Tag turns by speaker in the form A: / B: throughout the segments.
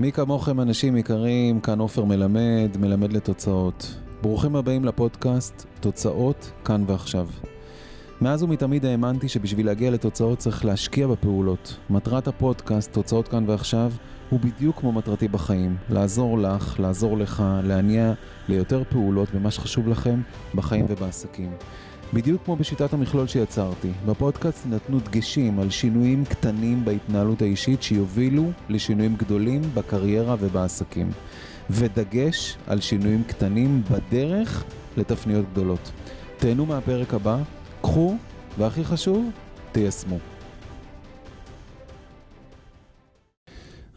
A: מי כמוכם אנשים יקרים, כאן עופר מלמד, מלמד לתוצאות. ברוכים הבאים לפודקאסט תוצאות כאן ועכשיו. מאז ומתמיד האמנתי שבשביל להגיע לתוצאות צריך להשקיע בפעולות. מטרת הפודקאסט, תוצאות כאן ועכשיו, הוא בדיוק כמו מטרתי בחיים. לעזור לך, לעזור לך, להניע ליותר פעולות במה שחשוב לכם בחיים ובעסקים. בדיוק כמו בשיטת המכלול שיצרתי, בפודקאסט נתנו דגשים על שינויים קטנים בהתנהלות האישית שיובילו לשינויים גדולים בקריירה ובעסקים. ודגש על שינויים קטנים בדרך לתפניות גדולות. תהנו מהפרק הבא, קחו, והכי חשוב, תיישמו.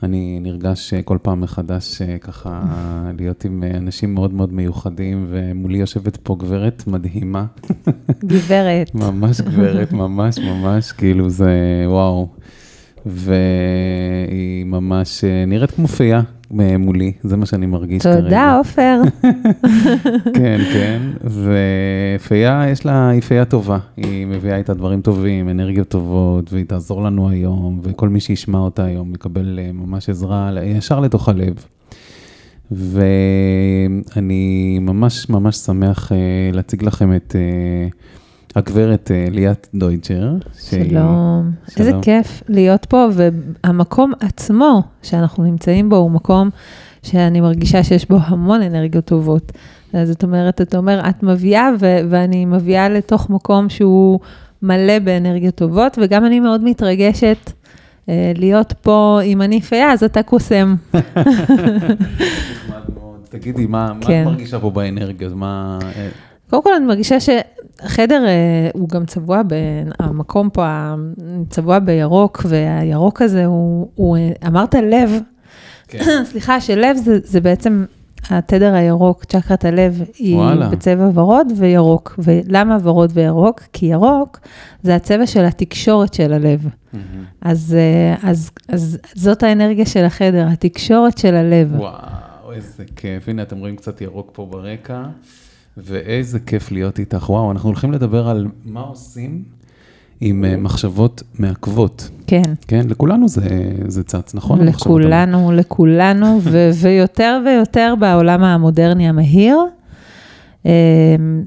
A: אני נרגש כל פעם מחדש ככה להיות עם אנשים מאוד מאוד מיוחדים, ומולי יושבת פה גברת מדהימה.
B: גברת.
A: ממש גברת, ממש ממש, כאילו זה וואו. והיא ממש נראית כמו פייה מולי, זה מה שאני מרגיש
B: כרגע. תודה, עופר.
A: כן, כן, ופייה, יש לה, היא פייה טובה, היא מביאה איתה דברים טובים, אנרגיות טובות, והיא תעזור לנו היום, וכל מי שישמע אותה היום יקבל ממש עזרה ישר לתוך הלב. ואני ממש ממש שמח להציג לכם את הגברת ליאת דויטשר.
B: שלום, איזה כיף להיות פה, והמקום עצמו שאנחנו נמצאים בו הוא מקום שאני מרגישה שיש בו המון אנרגיות טובות. זאת אומרת, אתה אומר, את מביאה, ואני מביאה לתוך מקום שהוא מלא באנרגיות טובות, וגם אני מאוד מתרגשת להיות פה, אם אני פייה, אז אתה קוסם.
A: תגידי, מה את מרגישה פה באנרגיות?
B: קודם כל, אני מרגישה שחדר הוא גם צבוע, המקום פה צבוע בירוק, והירוק הזה הוא, אמרת לב, סליחה, שלב זה בעצם התדר הירוק, צ'קרת הלב, היא בצבע ורוד וירוק. ולמה ורוד וירוק? כי ירוק זה הצבע של התקשורת של הלב. אז זאת האנרגיה של החדר, התקשורת של הלב.
A: וואו, איזה כיף. הנה, אתם רואים קצת ירוק פה ברקע. ואיזה כיף להיות איתך. וואו, אנחנו הולכים לדבר על מה עושים עם מחשבות מעכבות.
B: כן.
A: כן, לכולנו זה, זה צץ, נכון?
B: לכולנו, לכולנו, ויותר ויותר בעולם המודרני המהיר.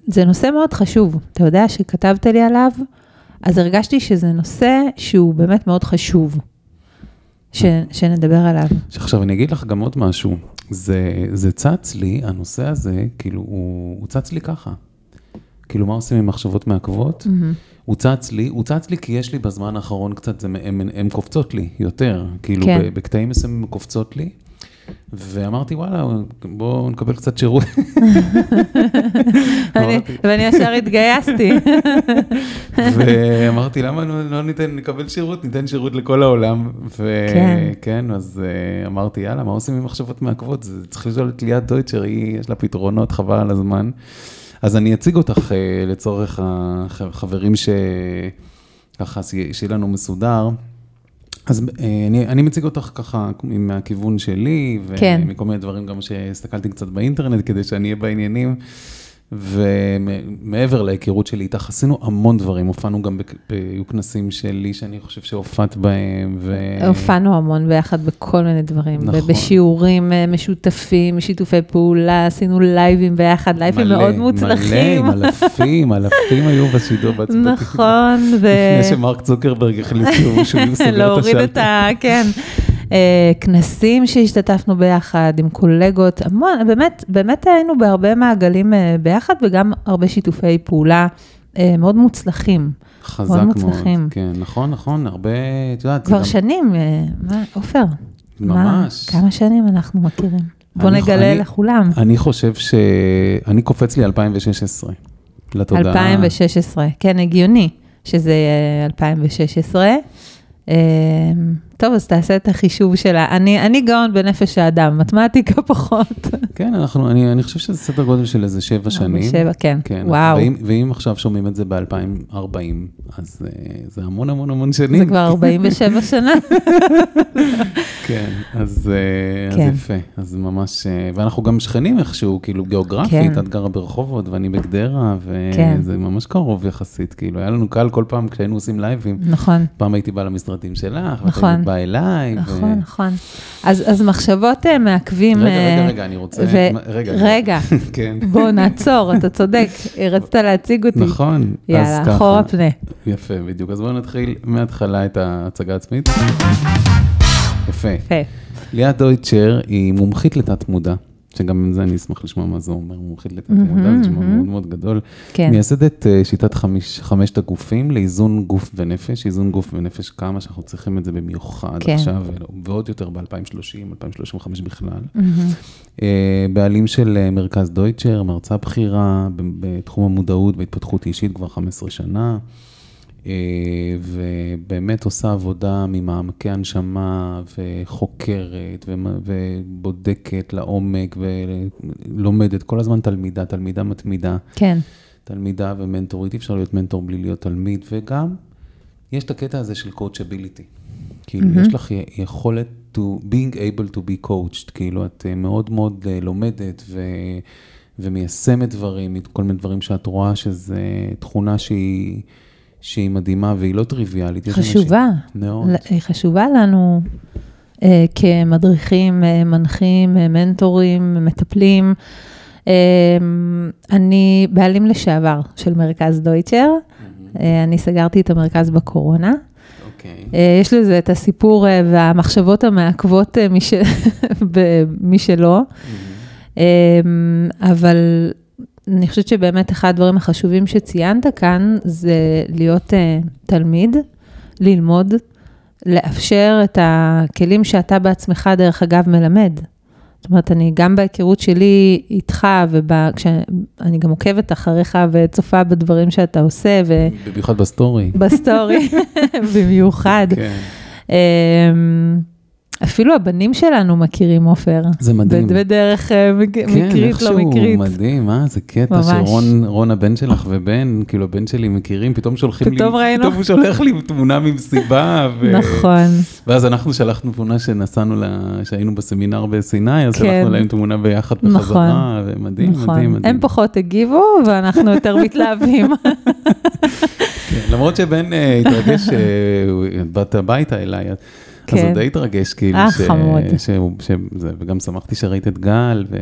B: זה נושא מאוד חשוב. אתה יודע שכתבת לי עליו, אז הרגשתי שזה נושא שהוא באמת מאוד חשוב, ש, שנדבר עליו.
A: עכשיו, אני אגיד לך גם עוד משהו. זה, זה צץ לי, הנושא הזה, כאילו, הוא, הוא צץ לי ככה. כאילו, מה עושים עם מחשבות מעכבות? Mm-hmm. הוא צץ לי, הוא צץ לי כי יש לי בזמן האחרון קצת, הן קופצות לי יותר, כאילו, כן. בקטעים מסוימים קופצות לי. ואמרתי, וואלה, בואו נקבל קצת שירות.
B: ואני ישר התגייסתי.
A: ואמרתי, למה לא ניתן, נקבל שירות, ניתן שירות לכל העולם. וכן, אז אמרתי, יאללה, מה עושים עם מחשבות מעכבות? צריך לשאול את ליאת דויטשר, היא, יש לה פתרונות, חבל על הזמן. אז אני אציג אותך לצורך החברים שככה, שיהיה לנו מסודר. אז אני, אני מציג אותך ככה מהכיוון שלי,
B: כן.
A: ומכל מיני דברים גם שהסתכלתי קצת באינטרנט כדי שאני אהיה בעניינים. ומעבר להיכרות שלי איתך, עשינו המון דברים, הופענו גם, היו כנסים שלי שאני חושב שהופעת בהם. ו...
B: הופענו המון ביחד בכל מיני דברים,
A: נכון.
B: בשיעורים משותפים, שיתופי פעולה, עשינו לייבים ביחד, לייבים
A: מלא,
B: מאוד מוצלחים.
A: מלא, אלפים, אלפים היו בשידור.
B: נכון.
A: לפני שמרק צוקרברג החליט שהוא סוגר את השלטר.
B: להוריד את ה... כן. כנסים שהשתתפנו ביחד עם קולגות, המון, באמת, באמת היינו בהרבה מעגלים ביחד וגם הרבה שיתופי פעולה מאוד מוצלחים.
A: חזק מאוד, מוצלחים. כן, נכון, נכון, הרבה, את יודעת.
B: כבר גם... שנים, מה, עופר?
A: ממש.
B: מה, כמה שנים אנחנו מכירים? בוא נגלה
A: אני,
B: לכולם.
A: אני חושב ש... אני קופץ לי 2016, לתודעה.
B: 2016, כן, הגיוני שזה 2016. טוב, אז תעשה את החישוב שלה. אני, אני גאון בנפש האדם, מתמטיקה פחות.
A: כן, אנחנו, אני, אני חושב שזה סדר גודל של איזה שבע שנים.
B: שבע, כן, כן וואו.
A: ואם, ואם עכשיו שומעים את זה ב-2040, אז uh, זה המון המון המון שנים.
B: זה כבר 47 שנה.
A: כן, אז, uh, כן. אז יפה, אז ממש, ואנחנו גם שכנים איכשהו, כאילו גיאוגרפית, כן. את גרה ברחובות ואני בגדרה, וזה כן. ממש קרוב יחסית, כאילו, היה לנו קל כל פעם כשהיינו עושים לייבים.
B: נכון.
A: פעם הייתי באה למשרדים שלך,
B: נכון.
A: בא אליי.
B: נכון, ו... נכון. אז, אז מחשבות uh, מעכבים...
A: רגע, רגע, אה, רגע, אני רוצה... ו...
B: רגע, רגע. כן. בוא נעצור, אתה צודק, רצית להציג אותי.
A: נכון,
B: יאללה, אז ככה. אחורה פנה.
A: יפה, בדיוק. אז בואו נתחיל מההתחלה את ההצגה העצמית. יפה. יפה. ליאת דויטשר היא מומחית לתת מודע. שגם עם זה אני אשמח לשמוע מה זה אומר, מומחית לתת מודע, זה נשמע מאוד מאוד גדול. כן. מייסדת אה, שיטת חמש, חמשת הגופים לאיזון גוף ונפש, איזון גוף ונפש כמה שאנחנו צריכים את זה במיוחד כן. עכשיו, ועוד יותר ב-2030, 2035 בכלל. אה, בעלים של אה, מרכז דויטשר, מרצה בכירה בתחום המודעות והתפתחות אישית כבר 15 שנה. אה, ובאמת עושה עבודה ממעמקי הנשמה וחוקרת ובודקת לעומק ולומדת, כל הזמן תלמידה, תלמידה מתמידה.
B: כן.
A: תלמידה ומנטורית, אי אפשר להיות מנטור בלי להיות תלמיד, וגם יש את הקטע הזה של coachability. כאילו, mm-hmm. יש לך יכולת to, being able to be coached, כאילו, את אה, מאוד מאוד אה, לומדת ו... ומיישמת דברים, כל מיני דברים שאת רואה שזה תכונה שהיא... שהיא מדהימה והיא לא טריוויאלית.
B: חשובה. מאוד. היא חשובה לנו אה, כמדריכים, אה, מנחים, אה, מנטורים, מטפלים. אה, אני בעלים לשעבר של מרכז דויטשר. Mm-hmm. אה, אני סגרתי את המרכז בקורונה. Okay. אוקיי. אה, יש לזה את הסיפור אה, והמחשבות המעכבות אה, מי שלא. Mm-hmm. אבל אני חושבת שבאמת אחד הדברים החשובים שציינת כאן, זה להיות uh, תלמיד, ללמוד, לאפשר את הכלים שאתה בעצמך, דרך אגב, מלמד. זאת אומרת, אני גם בהיכרות שלי איתך, וכשאני גם עוקבת אחריך וצופה בדברים שאתה עושה, ו...
A: במיוחד בסטורי.
B: בסטורי, במיוחד. כן. אמ, אפילו הבנים שלנו מכירים עופר.
A: זה מדהים.
B: בדרך אה, כן, מקרית, לא מקרית.
A: כן, מדהים, אה? זה קטע שרון הבן שלך ובן, כאילו הבן שלי מכירים, פתאום שולחים לי,
B: פתאום ראינו.
A: פתאום הוא שולח לי תמונה ממסיבה.
B: ו... נכון.
A: ואז אנחנו שלחנו תמונה שנסענו, לה, שהיינו בסמינר בסיני, אז כן. שלחנו להם תמונה ביחד בחזרה, נכון. ומדהים, נכון. מדהים, מדהים.
B: הם פחות הגיבו, ואנחנו יותר מתלהבים.
A: כן, למרות שבן אה, התרגש, אה, באת הביתה אליי. כן. אז הוא די התרגש, כאילו,
B: אה, ש... חמוד.
A: ש... ש... ש... וגם שמחתי שראית את גל. ו...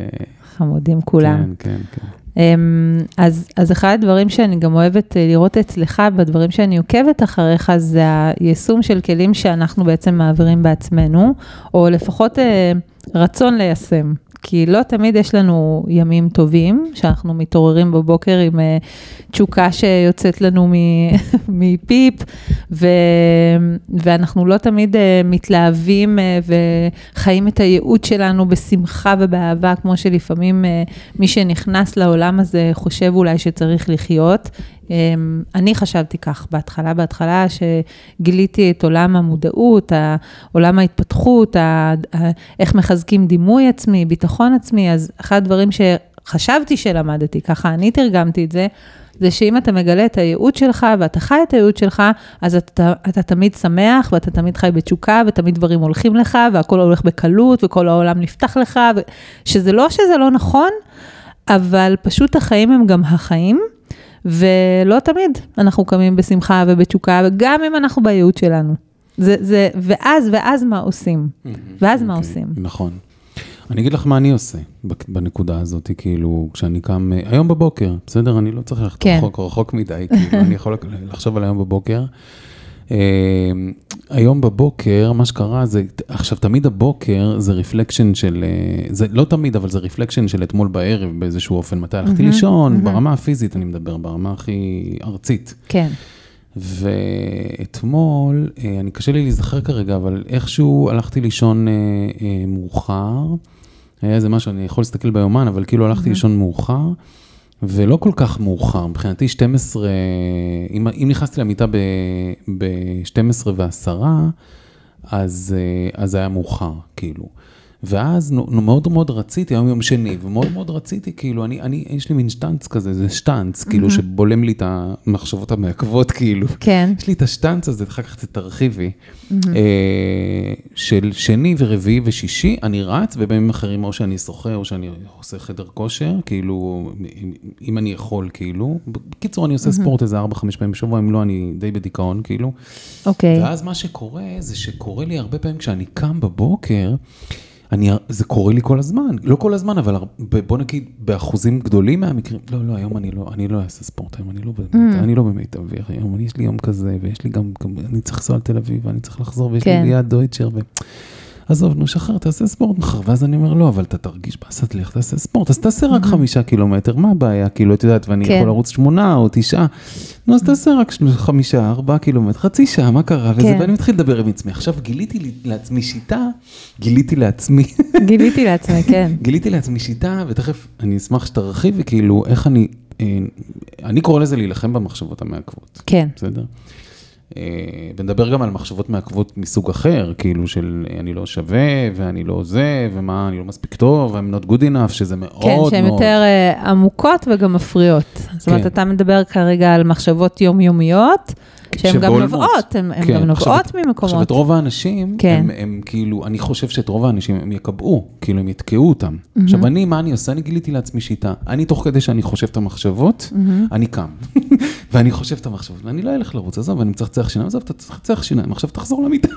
B: חמודים כולם.
A: כן, כן, כן.
B: אמ, אז, אז אחד הדברים שאני גם אוהבת אה, לראות אצלך, בדברים שאני עוקבת אחריך, זה היישום של כלים שאנחנו בעצם מעבירים בעצמנו, או לפחות אה, רצון ליישם. כי לא תמיד יש לנו ימים טובים, שאנחנו מתעוררים בבוקר עם אה, תשוקה שיוצאת לנו מפיפ, ו, ואנחנו לא תמיד אה, מתלהבים אה, וחיים את הייעוד שלנו בשמחה ובאהבה, כמו שלפעמים מי שנכנס לעולם הזה חושב אולי שצריך לחיות. אמ, אני חשבתי כך בהתחלה, בהתחלה שגיליתי את עולם המודעות, עולם ההתפתחות, איך מחזקים דימוי עצמי, ביטחון עצמי, אז אחד הדברים שחשבתי שלמדתי, ככה אני תרגמתי את זה, זה שאם אתה מגלה את הייעוד שלך ואתה חי את הייעוד שלך, אז אתה, אתה תמיד שמח ואתה תמיד חי בתשוקה ותמיד דברים הולכים לך והכל הולך בקלות וכל העולם נפתח לך, שזה לא שזה לא נכון, אבל פשוט החיים הם גם החיים. ולא תמיד אנחנו קמים בשמחה ובתשוקה, וגם אם אנחנו בייעוד שלנו. זה, זה, ואז, ואז מה עושים? ואז okay, מה אוקיי, עושים?
A: נכון. אני אגיד לך מה אני עושה בנקודה הזאת, כאילו, כשאני קם, היום בבוקר, בסדר? אני לא צריך ללכת כן. רחוק, רחוק מדי, כאילו, אני יכול לחשוב על היום בבוקר. היום בבוקר, מה שקרה זה, עכשיו תמיד הבוקר זה reflection של, אה, זה לא תמיד, אבל זה reflection של אתמול בערב באיזשהו אופן, מתי הלכתי לישון, ברמה הפיזית אני מדבר, ברמה הכי ארצית.
B: כן.
A: ואתמול, אה, אני קשה לי להיזכר כרגע, אבל איכשהו הלכתי לישון אה, מאוחר, היה איזה משהו, אני יכול להסתכל ביומן, אבל כאילו הלכתי לישון מאוחר. ולא כל כך מאוחר, מבחינתי 12, אם, אם נכנסתי למיטה ב-12 ו-10, אז, אז זה היה מאוחר, כאילו. ואז מאוד מאוד רציתי, היום יום שני, ומאוד מאוד רציתי, כאילו, אני, אני, יש לי מין שטאנץ כזה, זה mm-hmm. כאילו, שבולם לי את המחשבות המעכבות, כאילו.
B: כן.
A: יש לי את השטאנץ הזה, אחר כך תרחיבי. Mm-hmm. אה, של שני ורביעי ושישי, אני רץ, ובימים אחרים או שאני שוחה או שאני עושה חדר כושר, כאילו, אם, אם אני יכול, כאילו. בקיצור, אני עושה ספורט איזה 4-5 פעמים בשבוע, אם לא, אני די בדיכאון, כאילו.
B: אוקיי.
A: ואז מה שקורה, זה שקורה לי הרבה פעמים כשאני קם בבוקר, אני, זה קורה לי כל הזמן, לא כל הזמן, אבל בוא נגיד באחוזים גדולים מהמקרים, לא, לא, היום אני לא, אני לא אעשה ספורט, היום אני לא באמת, אני לא במיטבי, היום יש לי יום כזה, ויש לי גם, גם אני צריך לנסוע לתל אביב, ואני צריך לחזור, ויש
B: כן.
A: לי ליד דויטשר, ו... עזוב, נו, שחרר, תעשה ספורט מחר, ואז אני אומר, לא, אבל אתה תרגיש באסה, תלך, תעשה ספורט, אז תעשה רק חמישה קילומטר, מה הבעיה? כאילו, את יודעת, ואני
B: כן.
A: יכול לרוץ שמונה או תשעה, נו, אז תעשה רק חמישה, ארבעה קילומטר, חצי שעה, מה קרה? וזה,
B: כן.
A: ואני מתחיל לדבר עם עצמי. עכשיו, גיליתי לי- לעצמי שיטה, גיליתי לעצמי,
B: גיליתי לעצמי, כן.
A: גיליתי לעצמי שיטה, ותכף אני אשמח שתרחיב, וכאילו, איך אני, אה, אני קורא לזה להילחם במחשבות המעכבות.
B: כן.
A: בסדר? אה, ונדבר גם על מחשבות מעכבות מסוג אחר, כאילו של אני לא שווה, ואני לא זה, ומה, אני לא מספיק טוב, I'm not good enough, שזה מאוד
B: כן,
A: מאוד...
B: שהן יותר אה, עמוקות וגם מפריעות. זאת אומרת,
A: כן.
B: אתה מדבר כרגע על מחשבות יומיומיות, שהן גם. נובעות, הן
A: כן,
B: גם נובעות ממקומות.
A: עכשיו, את רוב האנשים,
B: כן.
A: הם, הם כאילו, אני חושב שאת רוב האנשים הם יקבעו, כאילו הם יתקעו אותם. עכשיו, אני, מה אני עושה? אני גיליתי לעצמי שיטה. אני, תוך כדי שאני חושב את המחשבות, אני קם. ואני חושב את המחשבות, ואני לא אלך לרוץ, עזוב, אני מצחצח שיניים, עזוב, אתה תצחצח שיניים, עכשיו תחזור למיטה.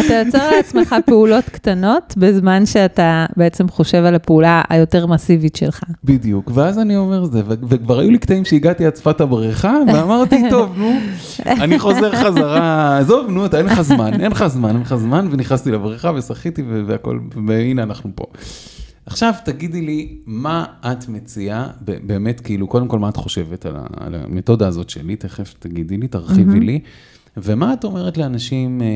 B: אתה יוצר לעצמך פעולות קטנות בזמן שאתה בעצם חושב על הפעולה היותר מסיבית שלך.
A: בדיוק, ואז אני אומר זה, וכבר היו לי קטעים שהגעתי עד שפת הבריכה, ואמרתי, טוב, נו, אני חוזר חזרה, עזוב, נו, אתה אין לך זמן, אין לך זמן, אין לך זמן, ונכנסתי לבריכה ושחיתי והכל, והנה אנחנו פה. עכשיו תגידי לי, מה את מציעה, באמת, כאילו, קודם כל, מה את חושבת על, המתודה הזאת שלי, תכף תגידי לי, תרחיבי לי. ומה את אומרת לאנשים אה,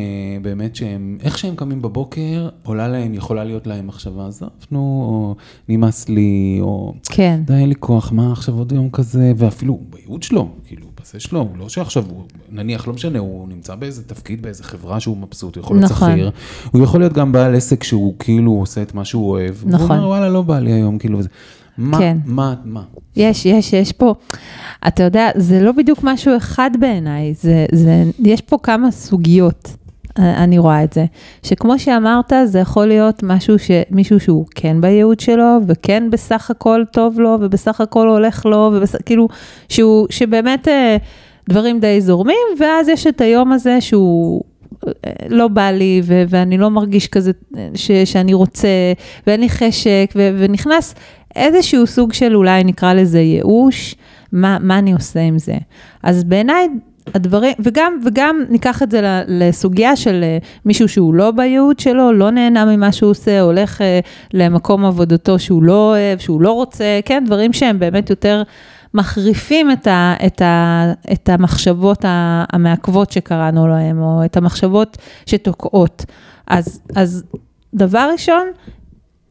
A: באמת שהם, איך שהם קמים בבוקר, עולה להם, יכולה להיות להם מחשבה, עזוב, נו, או נמאס לי, או
B: כן.
A: די, אין לי כוח, מה עכשיו עוד יום כזה, ואפילו בייעוד שלו, כאילו, בזה שלו, הוא לא שעכשיו הוא, נניח, לא משנה, הוא נמצא באיזה תפקיד, באיזה חברה שהוא מבסוט, הוא יכול להיות
B: נכון.
A: שכיר, הוא יכול להיות גם בעל עסק שהוא כאילו עושה את מה שהוא אוהב,
B: נכון.
A: והוא אומר, וואלה, לא בא לי היום, כאילו, וזה. מה,
B: כן.
A: מה, מה?
B: יש, יש, יש פה, אתה יודע, זה לא בדיוק משהו אחד בעיניי, זה, זה, יש פה כמה סוגיות, אה, אני רואה את זה. שכמו שאמרת, זה יכול להיות משהו ש, מישהו שהוא כן בייעוד שלו, וכן בסך הכל טוב לו, ובסך הכל הולך לו, ובס, כאילו, שהוא, שבאמת אה, דברים די זורמים, ואז יש את היום הזה שהוא... לא בא לי, ו- ואני לא מרגיש כזה ש- שאני רוצה, ואין לי חשק, ו- ונכנס איזשהו סוג של אולי נקרא לזה ייאוש, מה, מה אני עושה עם זה. אז בעיניי הדברים, וגם, וגם ניקח את זה לסוגיה של אה, מישהו שהוא לא בייעוד שלו, לא נהנה ממה שהוא עושה, הולך אה, למקום עבודתו שהוא לא אוהב, שהוא לא רוצה, כן, דברים שהם באמת יותר מחריפים את, ה, את, ה, את המחשבות המעכבות שקראנו להם, או את המחשבות שתוקעות. אז, אז דבר ראשון,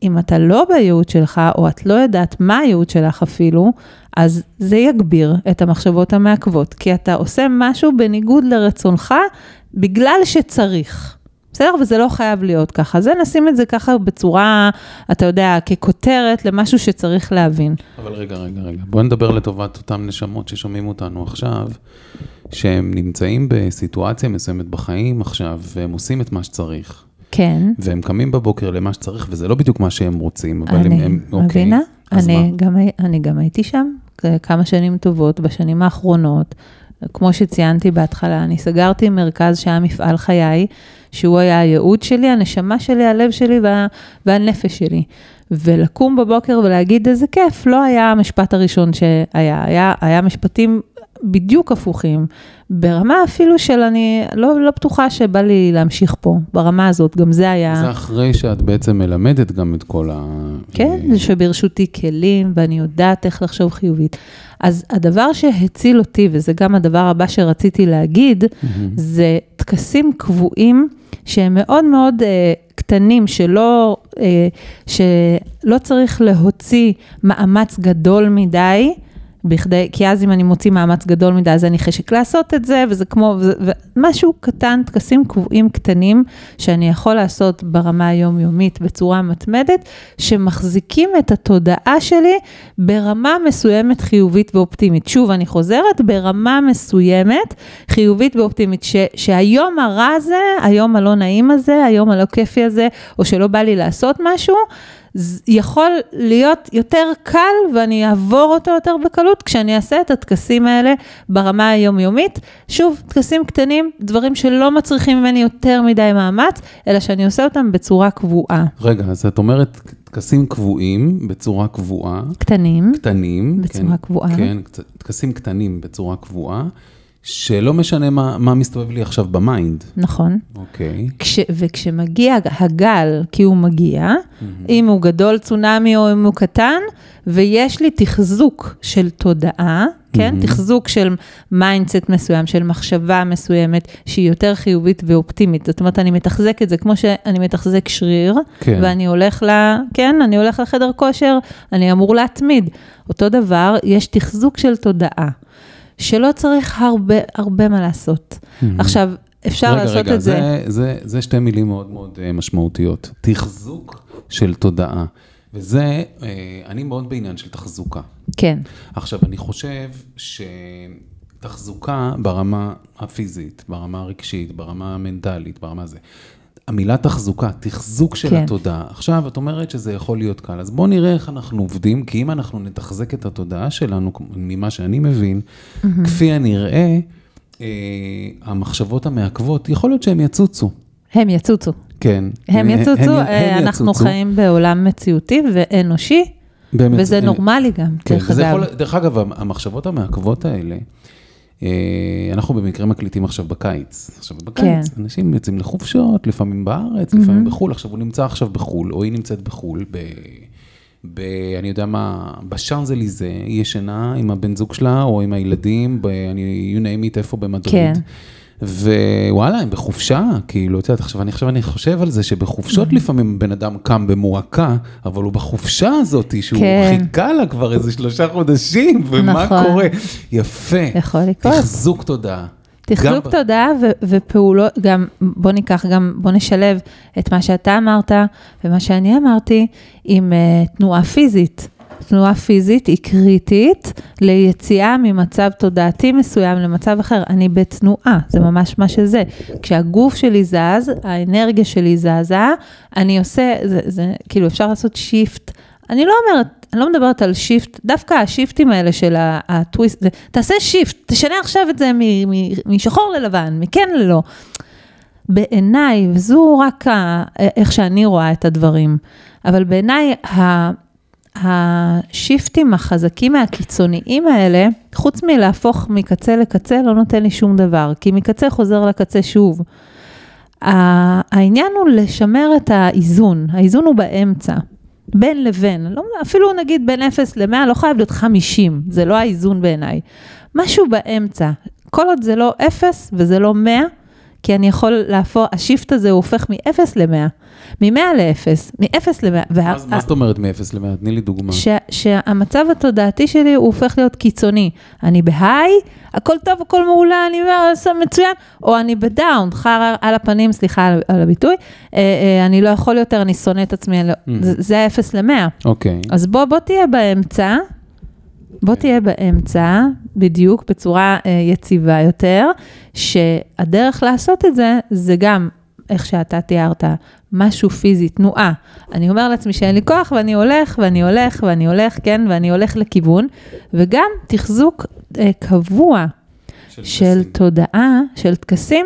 B: אם אתה לא בייעוד שלך, או את לא יודעת מה הייעוד שלך אפילו, אז זה יגביר את המחשבות המעכבות, כי אתה עושה משהו בניגוד לרצונך, בגלל שצריך. בסדר? וזה לא חייב להיות ככה. זה נשים את זה ככה בצורה, אתה יודע, ככותרת למשהו שצריך להבין.
A: אבל רגע, רגע, רגע, בואי נדבר לטובת אותם נשמות ששומעים אותנו עכשיו, שהם נמצאים בסיטואציה מסוימת בחיים עכשיו, והם עושים את מה שצריך.
B: כן.
A: והם קמים בבוקר למה שצריך, וזה לא בדיוק מה שהם רוצים, אבל הם...
B: אני
A: הם אוקיי,
B: מבינה, אני
A: מה?
B: גם, אני גם הייתי שם כמה שנים טובות, בשנים האחרונות. כמו שציינתי בהתחלה, אני סגרתי מרכז שהיה מפעל חיי, שהוא היה הייעוד שלי, הנשמה שלי, הלב שלי וה, והנפש שלי. ולקום בבוקר ולהגיד איזה כיף, לא היה המשפט הראשון שהיה, היה, היה משפטים בדיוק הפוכים, ברמה אפילו של אני לא, לא בטוחה שבא לי להמשיך פה, ברמה הזאת, גם זה היה...
A: זה אחרי שאת בעצם מלמדת גם את כל ה...
B: כן, זה שברשותי כלים ואני יודעת איך לחשוב חיובית. אז הדבר שהציל אותי, וזה גם הדבר הבא שרציתי להגיד, זה טקסים קבועים שהם מאוד מאוד אה, קטנים, שלא, אה, שלא צריך להוציא מאמץ גדול מדי. בכדי, כי אז אם אני מוציא מאמץ גדול מדי, אז אין לי חשק לעשות את זה, וזה כמו, וזה, ומשהו קטן, טקסים קבועים קטנים, שאני יכול לעשות ברמה היומיומית בצורה מתמדת, שמחזיקים את התודעה שלי ברמה מסוימת חיובית ואופטימית. שוב, אני חוזרת, ברמה מסוימת חיובית ואופטימית, ש, שהיום הרע הזה, היום הלא נעים הזה, היום הלא כיפי הזה, או שלא בא לי לעשות משהו, יכול להיות יותר קל ואני אעבור אותו יותר בקלות כשאני אעשה את הטקסים האלה ברמה היומיומית. שוב, טקסים קטנים, דברים שלא מצריכים ממני יותר מדי מאמץ, אלא שאני עושה אותם בצורה קבועה.
A: רגע, אז את אומרת טקסים קבועים בצורה קבועה.
B: קטנים.
A: קטנים.
B: בצורה
A: כן,
B: קבועה.
A: כן, טקסים קטנים בצורה קבועה. שלא משנה מה, מה מסתובב לי עכשיו ב mind.
B: נכון.
A: אוקיי.
B: כש, וכשמגיע הגל, כי הוא מגיע, mm-hmm. אם הוא גדול צונאמי או אם הוא קטן, ויש לי תחזוק של תודעה, כן? Mm-hmm. תחזוק של mindset מסוים, של מחשבה מסוימת, שהיא יותר חיובית ואופטימית. זאת אומרת, אני מתחזק את זה כמו שאני מתחזק שריר, כן. ואני הולך ל... כן, אני הולך לחדר כושר, אני אמור להתמיד. אותו דבר, יש תחזוק של תודעה. שלא צריך הרבה, הרבה מה לעשות. Mm-hmm. עכשיו, אפשר רגע, לעשות
A: רגע,
B: את זה.
A: רגע, רגע, זה, זה שתי מילים מאוד מאוד uh, משמעותיות. תחזוק של תודעה. וזה, uh, אני מאוד בעניין של תחזוקה.
B: כן.
A: עכשיו, אני חושב שתחזוקה ברמה הפיזית, ברמה הרגשית, ברמה המנטלית, ברמה זה, המילה תחזוקה, תחזוק של כן. התודעה. עכשיו, את אומרת שזה יכול להיות קל, אז בואו נראה איך אנחנו עובדים, כי אם אנחנו נתחזק את התודעה שלנו, ממה שאני מבין, mm-hmm. כפי הנראה, אה, המחשבות המעכבות, יכול להיות שהן יצוצו.
B: הם יצוצו.
A: כן.
B: הם יצוצו, הם, הם, הם אנחנו יצוצו. חיים בעולם מציאותי ואנושי, באמת, וזה הם, נורמלי גם,
A: כן, דרך אגב. יכול, דרך אגב, המחשבות המעכבות האלה, אה, אנחנו במקרה מקליטים עכשיו בקיץ. עכשיו בקיץ, כן. אנשים יוצאים לחופשות, לפעמים בארץ, לפעמים mm-hmm. בחו"ל. עכשיו הוא נמצא עכשיו בחו"ל, או היא נמצאת בחו"ל, ב... ב... אני יודע מה, בשאנזליזה, היא ישנה עם הבן זוג שלה, או עם הילדים, ב... אני, you name it, איפה במדריד. כן. ווואלה, הם בחופשה, כאילו, את יודעת, עכשיו אני עכשיו אני חושב על זה שבחופשות. לפעמים בן אדם קם במועקה, אבל הוא בחופשה הזאת, שהוא כן. חיכה לה כבר איזה שלושה חודשים, ומה נכון. קורה? יפה.
B: יכול לקרות.
A: תחזוק תודעה.
B: תחזוק תודעה ופעולות, גם בוא ניקח, גם בוא נשלב את מה שאתה אמרת ומה שאני אמרתי עם uh, תנועה פיזית. תנועה פיזית היא קריטית ליציאה ממצב תודעתי מסוים למצב אחר. אני בתנועה, זה ממש מה שזה. כשהגוף שלי זז, האנרגיה שלי זזה, אני עושה, זה, זה כאילו אפשר לעשות shift. אני לא אומרת, אני לא מדברת על shift, דווקא השיפטים האלה של הטוויסט, זה, תעשה shift, תשנה עכשיו את זה משחור ללבן, מכן ללא. בעיניי, וזו רק ה, איך שאני רואה את הדברים, אבל בעיניי השיפטים החזקים מהקיצוניים האלה, חוץ מלהפוך מקצה לקצה, לא נותן לי שום דבר, כי מקצה חוזר לקצה שוב. העניין הוא לשמר את האיזון, האיזון הוא באמצע, בין לבין, לא, אפילו נגיד בין 0 ל-100, לא חייב להיות 50, זה לא האיזון בעיניי. משהו באמצע, כל עוד זה לא 0 וזה לא 100, כי אני יכול להפוך, השיפט הזה הוא הופך מ-0 ל-100, מ-100 ל-0, מ-0 ל-100.
A: מה זאת אומרת מ-0 ל-100? תני לי דוגמה.
B: שהמצב התודעתי שלי הוא הופך להיות קיצוני. אני בהיי, הכל טוב, הכל מעולה, אני עושה מצוין, או אני בדאון, חרא על הפנים, סליחה על הביטוי, אה, אה, אני לא יכול יותר, אני שונא את עצמי, לא- mm. זה ה-0 ל-100.
A: אוקיי.
B: אז בוא, בוא תהיה באמצע. בוא תהיה באמצע, בדיוק, בצורה אה, יציבה יותר, שהדרך לעשות את זה, זה גם, איך שאתה תיארת, משהו פיזי, תנועה. אני אומר לעצמי שאין לי כוח ואני הולך ואני הולך ואני הולך, כן, ואני הולך לכיוון, וגם תחזוק אה, קבוע של, של תודעה, של טקסים.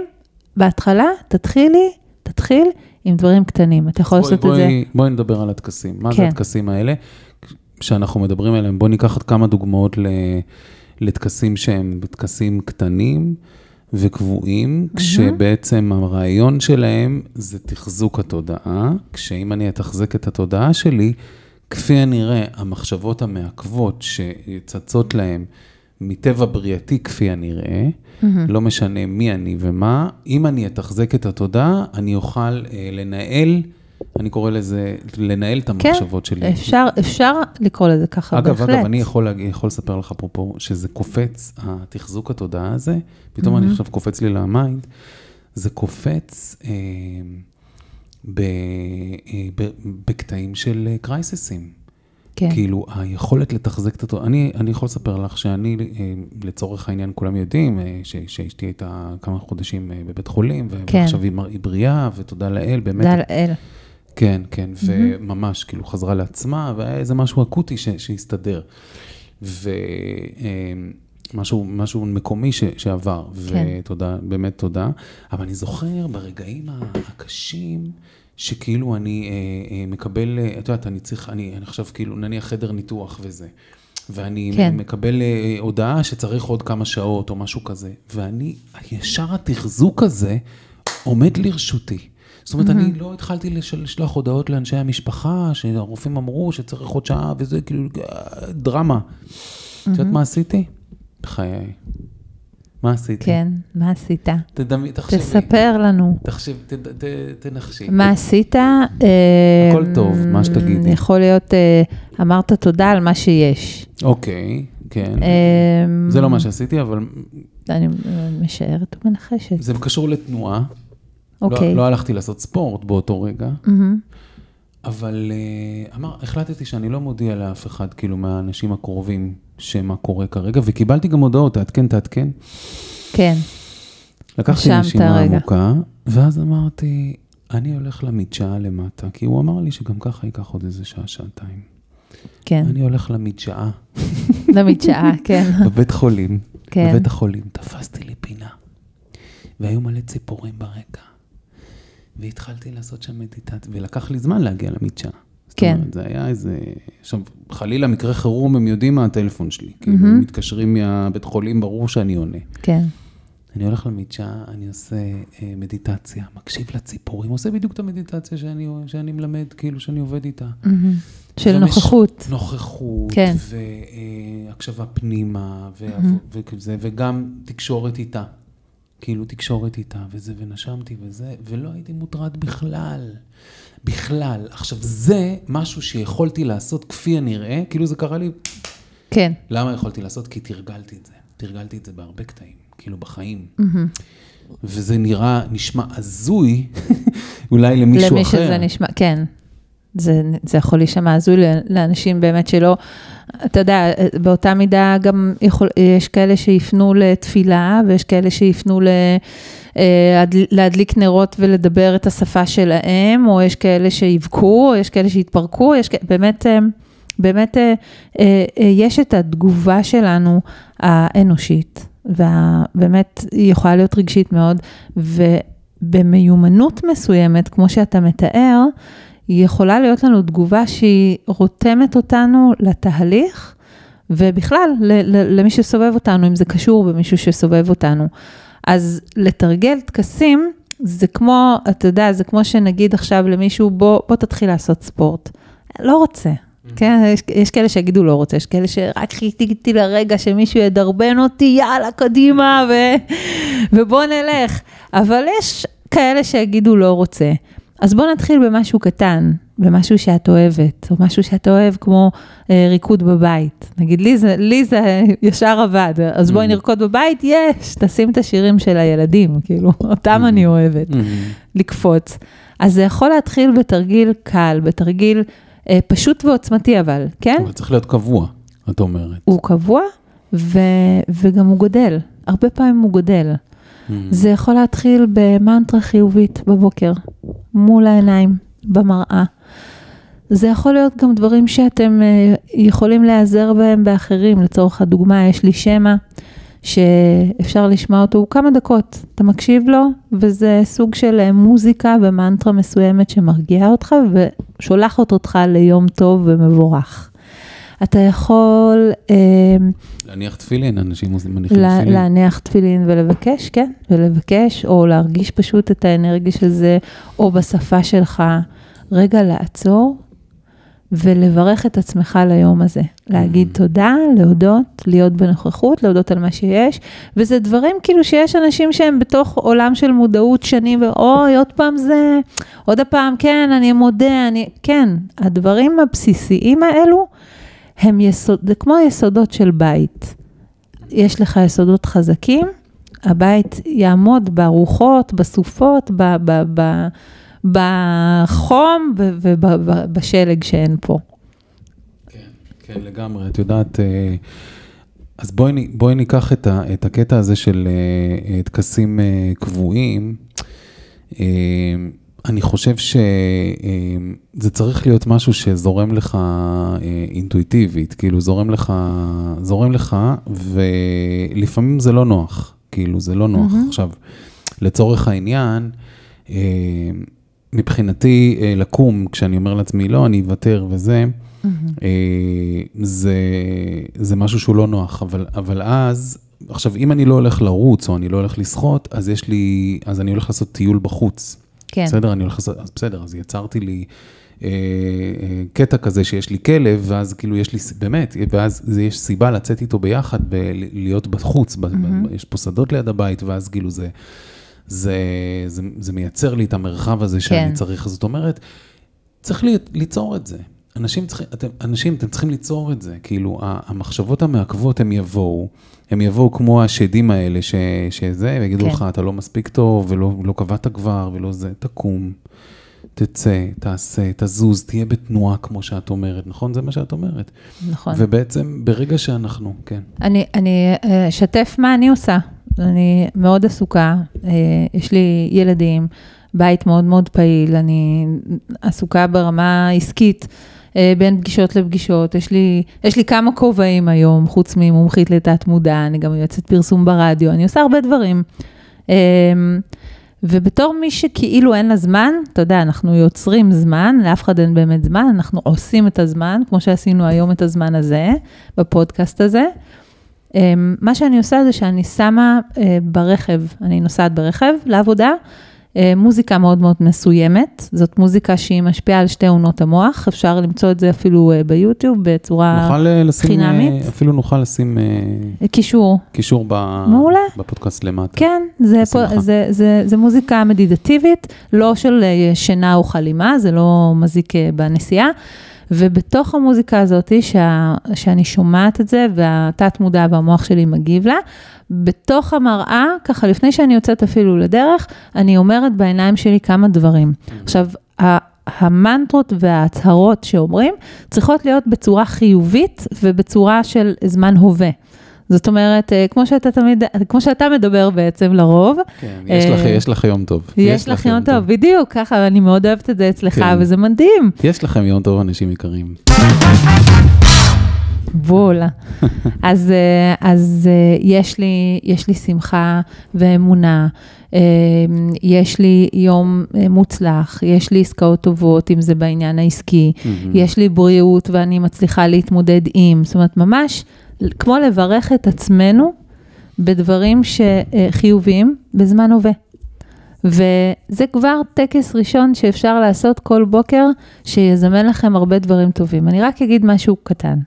B: בהתחלה, תתחילי, תתחיל עם דברים קטנים, אתה יכול בואי, לעשות בואי, את זה.
A: בואי נדבר על הטקסים. מה כן. זה הטקסים האלה? שאנחנו מדברים עליהם, בואו ניקח עוד כמה דוגמאות לטקסים שהם טקסים קטנים וקבועים, mm-hmm. כשבעצם הרעיון שלהם זה תחזוק התודעה, כשאם אני אתחזק את התודעה שלי, כפי הנראה, המחשבות המעכבות שצצות להם מטבע בריאתי כפי הנראה, mm-hmm. לא משנה מי אני ומה, אם אני אתחזק את התודעה, אני אוכל אה, לנהל אני קורא לזה לנהל את
B: כן,
A: המחשבות שלי.
B: אפשר, אפשר לקרוא לזה ככה,
A: אגב,
B: בהחלט.
A: אגב, אני יכול, יכול לספר לך אפרופו, שזה קופץ, התחזוק התודעה הזה, פתאום
B: Mm-hmm.
A: אני עכשיו קופץ לי ל mind, זה קופץ אה, ב, אה, ב, בקטעים של אה, crisisים.
B: כן,
A: כאילו, היכולת לתחזק את התודעה, אני, אני יכול לספר לך שאני, אה, לצורך העניין, כולם יודעים אה, ש, שאשתי הייתה כמה חודשים אה, בבית חולים,
B: כן.
A: ועכשיו היא, מר- היא בריאה, ותודה לאל, באמת,
B: תודה לאל.
A: כן, כן, וממש כאילו חזרה לעצמה, והיה איזה משהו אקוטי שהסתדר. ומשהו משהו מקומי ש, שעבר,
B: כן.
A: ותודה, באמת תודה. אבל אני זוכר ברגעים הקשים, שכאילו אני אה, אה, מקבל, אה, את יודעת, אני צריך, אני, אני עכשיו כאילו, נניח חדר ניתוח וזה. ואני
B: כן.
A: מקבל אה, הודעה שצריך עוד כמה שעות או משהו כזה, ואני, ישר התחזוק הזה עומד לרשותי. זאת אומרת, אני לא התחלתי לש- לשלוח הודעות לאנשי המשפחה, שהרופאים אמרו שצריך עוד שעה וזה, כאילו, אה, דרמה. את יודעת מה עשיתי? בחיי. מה עשיתי?
B: כן, מה עשית?
A: תדמי, תחשבי.
B: תספר לנו.
A: תחשב, ת- ת- תנחשי.
B: מה עשית?
A: הכל טוב, מה שתגידי.
B: יכול להיות, אה, אמרת תודה על מה שיש.
A: אוקיי, כן.
B: אה,
A: זה לא מה שעשיתי, אבל
B: אני משערת ומנחשת.
A: זה קשור לתנועה.
B: אוקיי.
A: לא, לא הלכתי לעשות ספורט באותו רגע,
B: מהמם.
A: אבל uh, אמר, החלטתי שאני לא מודיע לאף אחד, כאילו, מהאנשים הקרובים, שמה קורה כרגע, וקיבלתי גם הודעות, תעדכן, תעדכן.
B: כן,
A: לקחתי נשימה. עמוקה, ואז אמרתי, אני הולך למדשאה למטה, כי הוא אמר לי שגם ככה ייקח עוד איזה שעה, שעתיים.
B: כן.
A: אני הולך למדשאה,
B: למדשאה, כן.
A: בבית חולים,
B: כן.
A: בבית החולים, תפסתי לי פינה, והיו מלא ציפורים ברקע, והתחלתי לעשות שם מדיטציה, ולקח לי זמן להגיע למדשאה. זאת
B: כן.
A: אומרת, זה היה איזה... עכשיו, חלילה מקרה חירום, הם יודעים מה הטלפון שלי. כאילו, הם מתקשרים מהבית חולים, ברור שאני עונה.
B: כן.
A: אני הולך למדשאה, אני עושה אה, מדיטציה, מקשיב לציפורים, עושה בדיוק את המדיטציה שאני, שאני מלמד, כאילו שאני עובד איתה.
B: מהמם. של
A: ומש-
B: נוכחות.
A: נוכחות,
B: כן.
A: והקשבה פנימה, ו- וכזה, וגם תקשורת איתה. כאילו תקשורת איתה, וזה, ונשמתי וזה, ולא הייתי מוטרד בכלל. בכלל. עכשיו, זה משהו שיכולתי לעשות כפי הנראה, כאילו זה קרה לי,
B: כן.
A: למה יכולתי לעשות? כי תרגלתי את זה. תרגלתי את זה בהרבה קטעים, כאילו בחיים. וזה נראה, נשמע הזוי, אולי למישהו
B: למי
A: אחר.
B: שזה נשמע, כן. זה, זה יכול להישמע הזוי לאנשים באמת שלא, אתה יודע, באותה מידה גם יכול, יש כאלה שיפנו לתפילה, ויש כאלה שיפנו ל, אה, להדליק נרות ולדבר את השפה שלהם, או יש כאלה שיבכו, או יש כאלה שיתפרקו, יש כאלה, באמת, אה, באמת אה, יש את התגובה שלנו האנושית, ובאמת היא יכולה להיות רגשית מאוד, ובמיומנות מסוימת, כמו שאתה מתאר, יכולה להיות לנו תגובה שהיא רותמת אותנו לתהליך, ובכלל, למי שסובב אותנו, אם זה קשור במישהו שסובב אותנו. אז לתרגל טקסים, זה כמו, אתה יודע, זה כמו שנגיד עכשיו למישהו, בוא, בוא תתחיל לעשות ספורט. לא רוצה. כן, יש, יש כאלה שיגידו לא רוצה, יש כאלה שרק חיכיתי לרגע שמישהו ידרבן אותי, יאללה, קדימה, ו, ובוא נלך. אבל יש כאלה שיגידו לא רוצה. אז בוא נתחיל במשהו קטן, במשהו שאת אוהבת, או משהו שאת אוהב כמו אה, ריקוד בבית. נגיד, לי זה, לי זה ישר עבד, אז בואי
A: Mhm.
B: נרקוד בבית, יש, תשים את השירים של הילדים, כאילו, אותם אני אוהבת.
A: מהמם.
B: לקפוץ. אז זה יכול להתחיל בתרגיל קל, בתרגיל אה, פשוט ועוצמתי אבל, כן?
A: אבל צריך להיות קבוע, את אומרת.
B: הוא קבוע ו, וגם הוא גודל, הרבה פעמים הוא גודל.
A: מהמם.
B: זה יכול להתחיל במנטרה חיובית בבוקר, מול העיניים, במראה. זה יכול להיות גם דברים שאתם אה, יכולים להיעזר בהם באחרים. לצורך הדוגמה, יש לי שמע שאפשר לשמוע אותו, כמה דקות. אתה מקשיב לו, וזה סוג של אה, מוזיקה ומנטרה מסוימת שמרגיעה אותך ושולחת אותך ליום טוב ומבורך. אתה יכול אה,
A: להניח תפילין, אנשים מניחים
B: לה-
A: תפילין.
B: להניח תפילין ולבקש, כן, ולבקש, או להרגיש פשוט את האנרגיה של זה, או בשפה שלך. רגע לעצור ולברך את עצמך ליום הזה. להגיד תודה, להודות, להיות בנוכחות, להודות על מה שיש, וזה דברים כאילו שיש אנשים שהם בתוך עולם של מודעות שנים, ואוי, עוד פעם זה, עוד פעם, כן, אני מודה, אני, כן, הדברים הבסיסיים האלו, הם יסוד, זה כמו יסודות של בית. יש לך יסודות חזקים, הבית יעמוד ברוחות, בסופות, ב, ב, ב, בחום ובשלג שאין פה.
A: כן, כן, לגמרי. את יודעת, אה, אז בואי, בואי ניקח את, ה, את הקטע הזה של אה, אה, טקסים קבועים. אני חושב שזה צריך להיות משהו שזורם לך אינטואיטיבית, כאילו זורם לך, זורם לך, ולפעמים זה לא נוח, כאילו זה לא נוח. Mm-hmm. עכשיו, לצורך העניין, מבחינתי, אה, לקום, כשאני אומר לעצמי, לא, אני אוותר וזה, mm-hmm. זה, זה משהו שהוא לא נוח, אבל, אבל אז, עכשיו, אם אני לא הולך לרוץ או אני לא הולך לשחות, אז יש לי, אז אני הולך לעשות טיול בחוץ.
B: כן.
A: בסדר? אני הולך לעשות, אז בסדר, אז יצרתי לי אה, אה, קטע כזה שיש לי כלב, ואז כאילו יש לי, באמת, ואז זה, יש סיבה לצאת איתו ביחד, להיות בחוץ, mm-hmm. ב, יש פה שדות ליד הבית, ואז כאילו זה... זה, זה, זה מייצר לי את המרחב הזה שאני כן. צריך. זאת אומרת, צריך לי, ליצור את זה. אנשים צריכים, אתם, אנשים, אתם צריכים ליצור את זה. כאילו, המחשבות המעכבות, הם יבואו, הם יבואו כמו השדים האלה, ש, שזה, ויגידו כן. לך, אתה לא מספיק טוב, ולא לא קבעת כבר, ולא זה, תקום, תצא, תעשה, תזוז, תהיה בתנועה, כמו שאת אומרת, נכון? זה מה שאת אומרת.
B: נכון.
A: ובעצם, ברגע שאנחנו, כן.
B: אני, אני אשתף מה אני עושה. אני מאוד עסוקה, אה, יש לי ילדים, בית מאוד מאוד פעיל, אני עסוקה ברמה עסקית. אה, בין פגישות לפגישות, יש לי, יש לי כמה כובעים היום, חוץ ממומחית לתת מודע, אני גם יועצת פרסום ברדיו, אני עושה הרבה דברים. אה, ובתור מי שכאילו אין לה זמן, אתה יודע, אנחנו יוצרים זמן, לאף אחד אין באמת זמן, אנחנו עושים את הזמן, כמו שעשינו היום את הזמן הזה, בפודקאסט הזה. אמ, מה שאני עושה זה שאני שמה אה, ברכב, אני נוסעת ברכב לעבודה, מוזיקה מאוד מאוד מסוימת, זאת מוזיקה שהיא משפיעה על שתי עונות המוח, אפשר למצוא את זה אפילו אה, ביוטיוב בצורה נוכל לשים, חינמית.
A: אפילו נוכל לשים
B: קישור,
A: קישור ב,
B: מעולה.
A: בפודקאסט למטה.
B: כן, זה, פה, זה, זה, זה, זה מוזיקה מדידטיבית, לא של שינה או חלימה, זה לא מזיק בנסיעה. ובתוך המוזיקה הזאת, שה, שאני שומעת את זה, והתת מודע והמוח שלי מגיב לה, בתוך המראה, ככה לפני שאני יוצאת אפילו לדרך, אני אומרת בעיניים שלי כמה דברים. עכשיו, המנטרות וההצהרות שאומרים צריכות להיות בצורה חיובית ובצורה של זמן הווה. זאת אומרת, אה, כמו שאתה תמיד, כמו שאתה מדבר בעצם לרוב.
A: כן, יש לך, אה, יש לך יום טוב.
B: יש, יש לך יום טוב, טוב, בדיוק, ככה, אני מאוד אוהבת את זה אצלך, כן. וזה מדהים.
A: יש לכם יום טוב, אנשים יקרים.
B: בול. אז, אה, אז יש, לי, יש לי שמחה ואמונה, יש לי יום מוצלח, יש לי עסקאות טובות, אם זה בעניין העסקי, יש לי בריאות ואני מצליחה להתמודד עם, זאת אומרת, ממש כמו לברך את עצמנו בדברים חיוביים בזמן הווה. וזה כבר טקס ראשון שאפשר לעשות כל בוקר, שיזמן לכם הרבה דברים טובים. אני רק אגיד משהו קטן.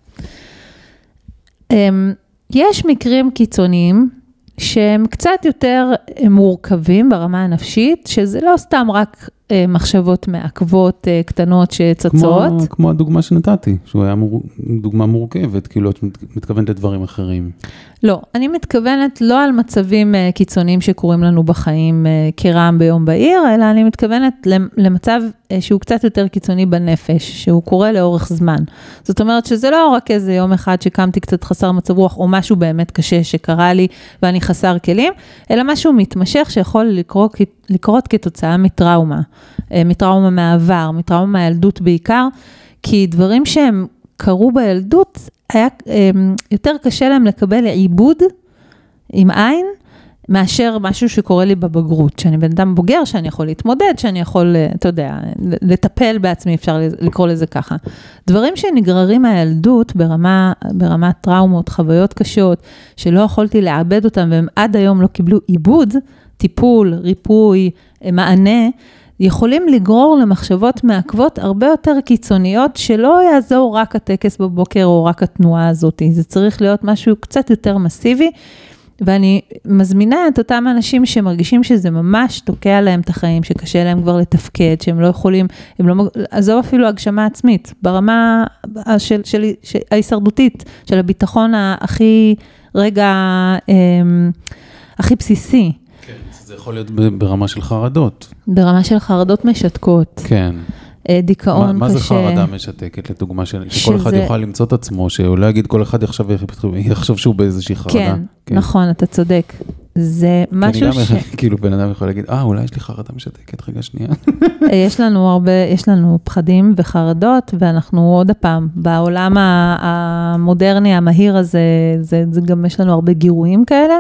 B: אמ, יש מקרים קיצוניים שהם קצת יותר מורכבים ברמה הנפשית, שזה לא סתם רק אה, מחשבות מעכבות אה, קטנות שצצות.
A: כמו, כמו הדוגמה שנתתי, שהוא היה מור... דוגמה מורכבת, כאילו את מתכוונת לדברים אחרים.
B: לא, אני מתכוונת לא על מצבים אה, קיצוניים שקורים לנו בחיים כרעם ביום בהיר, אלא אני מתכוונת למצב שהוא קצת יותר קיצוני בנפש, שהוא קורה לאורך זמן. זאת אומרת שזה לא רק איזה יום אחד שקמתי קצת חסר מצב רוח, או משהו באמת קשה שקרה לי ואני חסר כלים, אלא משהו מתמשך שיכול לקרות, לקרות כתוצאה מטראומה. אה, מטראומה מהעבר, מטראומה מהילדות בעיקר, כי דברים שהם קרו בילדות, היה אה, יותר קשה להם לקבל עיבוד עם עין. מאשר משהו שקורה לי בבגרות, שאני בן אדם בוגר, שאני יכול להתמודד, שאני יכול, אה, אתה יודע, לטפל בעצמי, אפשר לקרוא לזה ככה. דברים שנגררים מהילדות ברמה, ברמת טראומות, חוויות קשות, שלא יכולתי לעבד אותם והם עד היום לא קיבלו עיבוד, טיפול, ריפוי, מענה, יכולים לגרור למחשבות מעכבות הרבה יותר קיצוניות, שלא יעזור רק הטקס בבוקר או רק התנועה הזאת, זה צריך להיות משהו קצת יותר מסיבי. ואני מזמינה את אותם אנשים שמרגישים שזה ממש תוקע להם את החיים, שקשה להם כבר לתפקד, שהם לא יכולים, הם לא, עזוב אפילו הגשמה עצמית, ברמה של, של, של ההישרדותית, של הביטחון הכי, רגע, אמ, הכי בסיסי.
A: כן, זה יכול להיות ברמה של חרדות.
B: ברמה של חרדות משתקות.
A: כן.
B: אה, דיכאון קשה.
A: מה זה חרדה משתקת, לדוגמה, שכל שזה... אחד יוכל למצוא את עצמו, שהוא לא יגיד כל אחד עכשיו יחשוב שהוא באיזושהי חרדה.
B: כן, כן, נכון, אתה צודק. זה משהו ש...
A: כאילו בן אדם יכול להגיד, אה, אולי יש לי חרדה משתקת, רגע שנייה.
B: אה, יש לנו הרבה, יש לנו פחדים וחרדות, ואנחנו עוד פעם, בעולם המודרני, המהיר הזה, זה, זה גם יש לנו הרבה גירויים כאלה.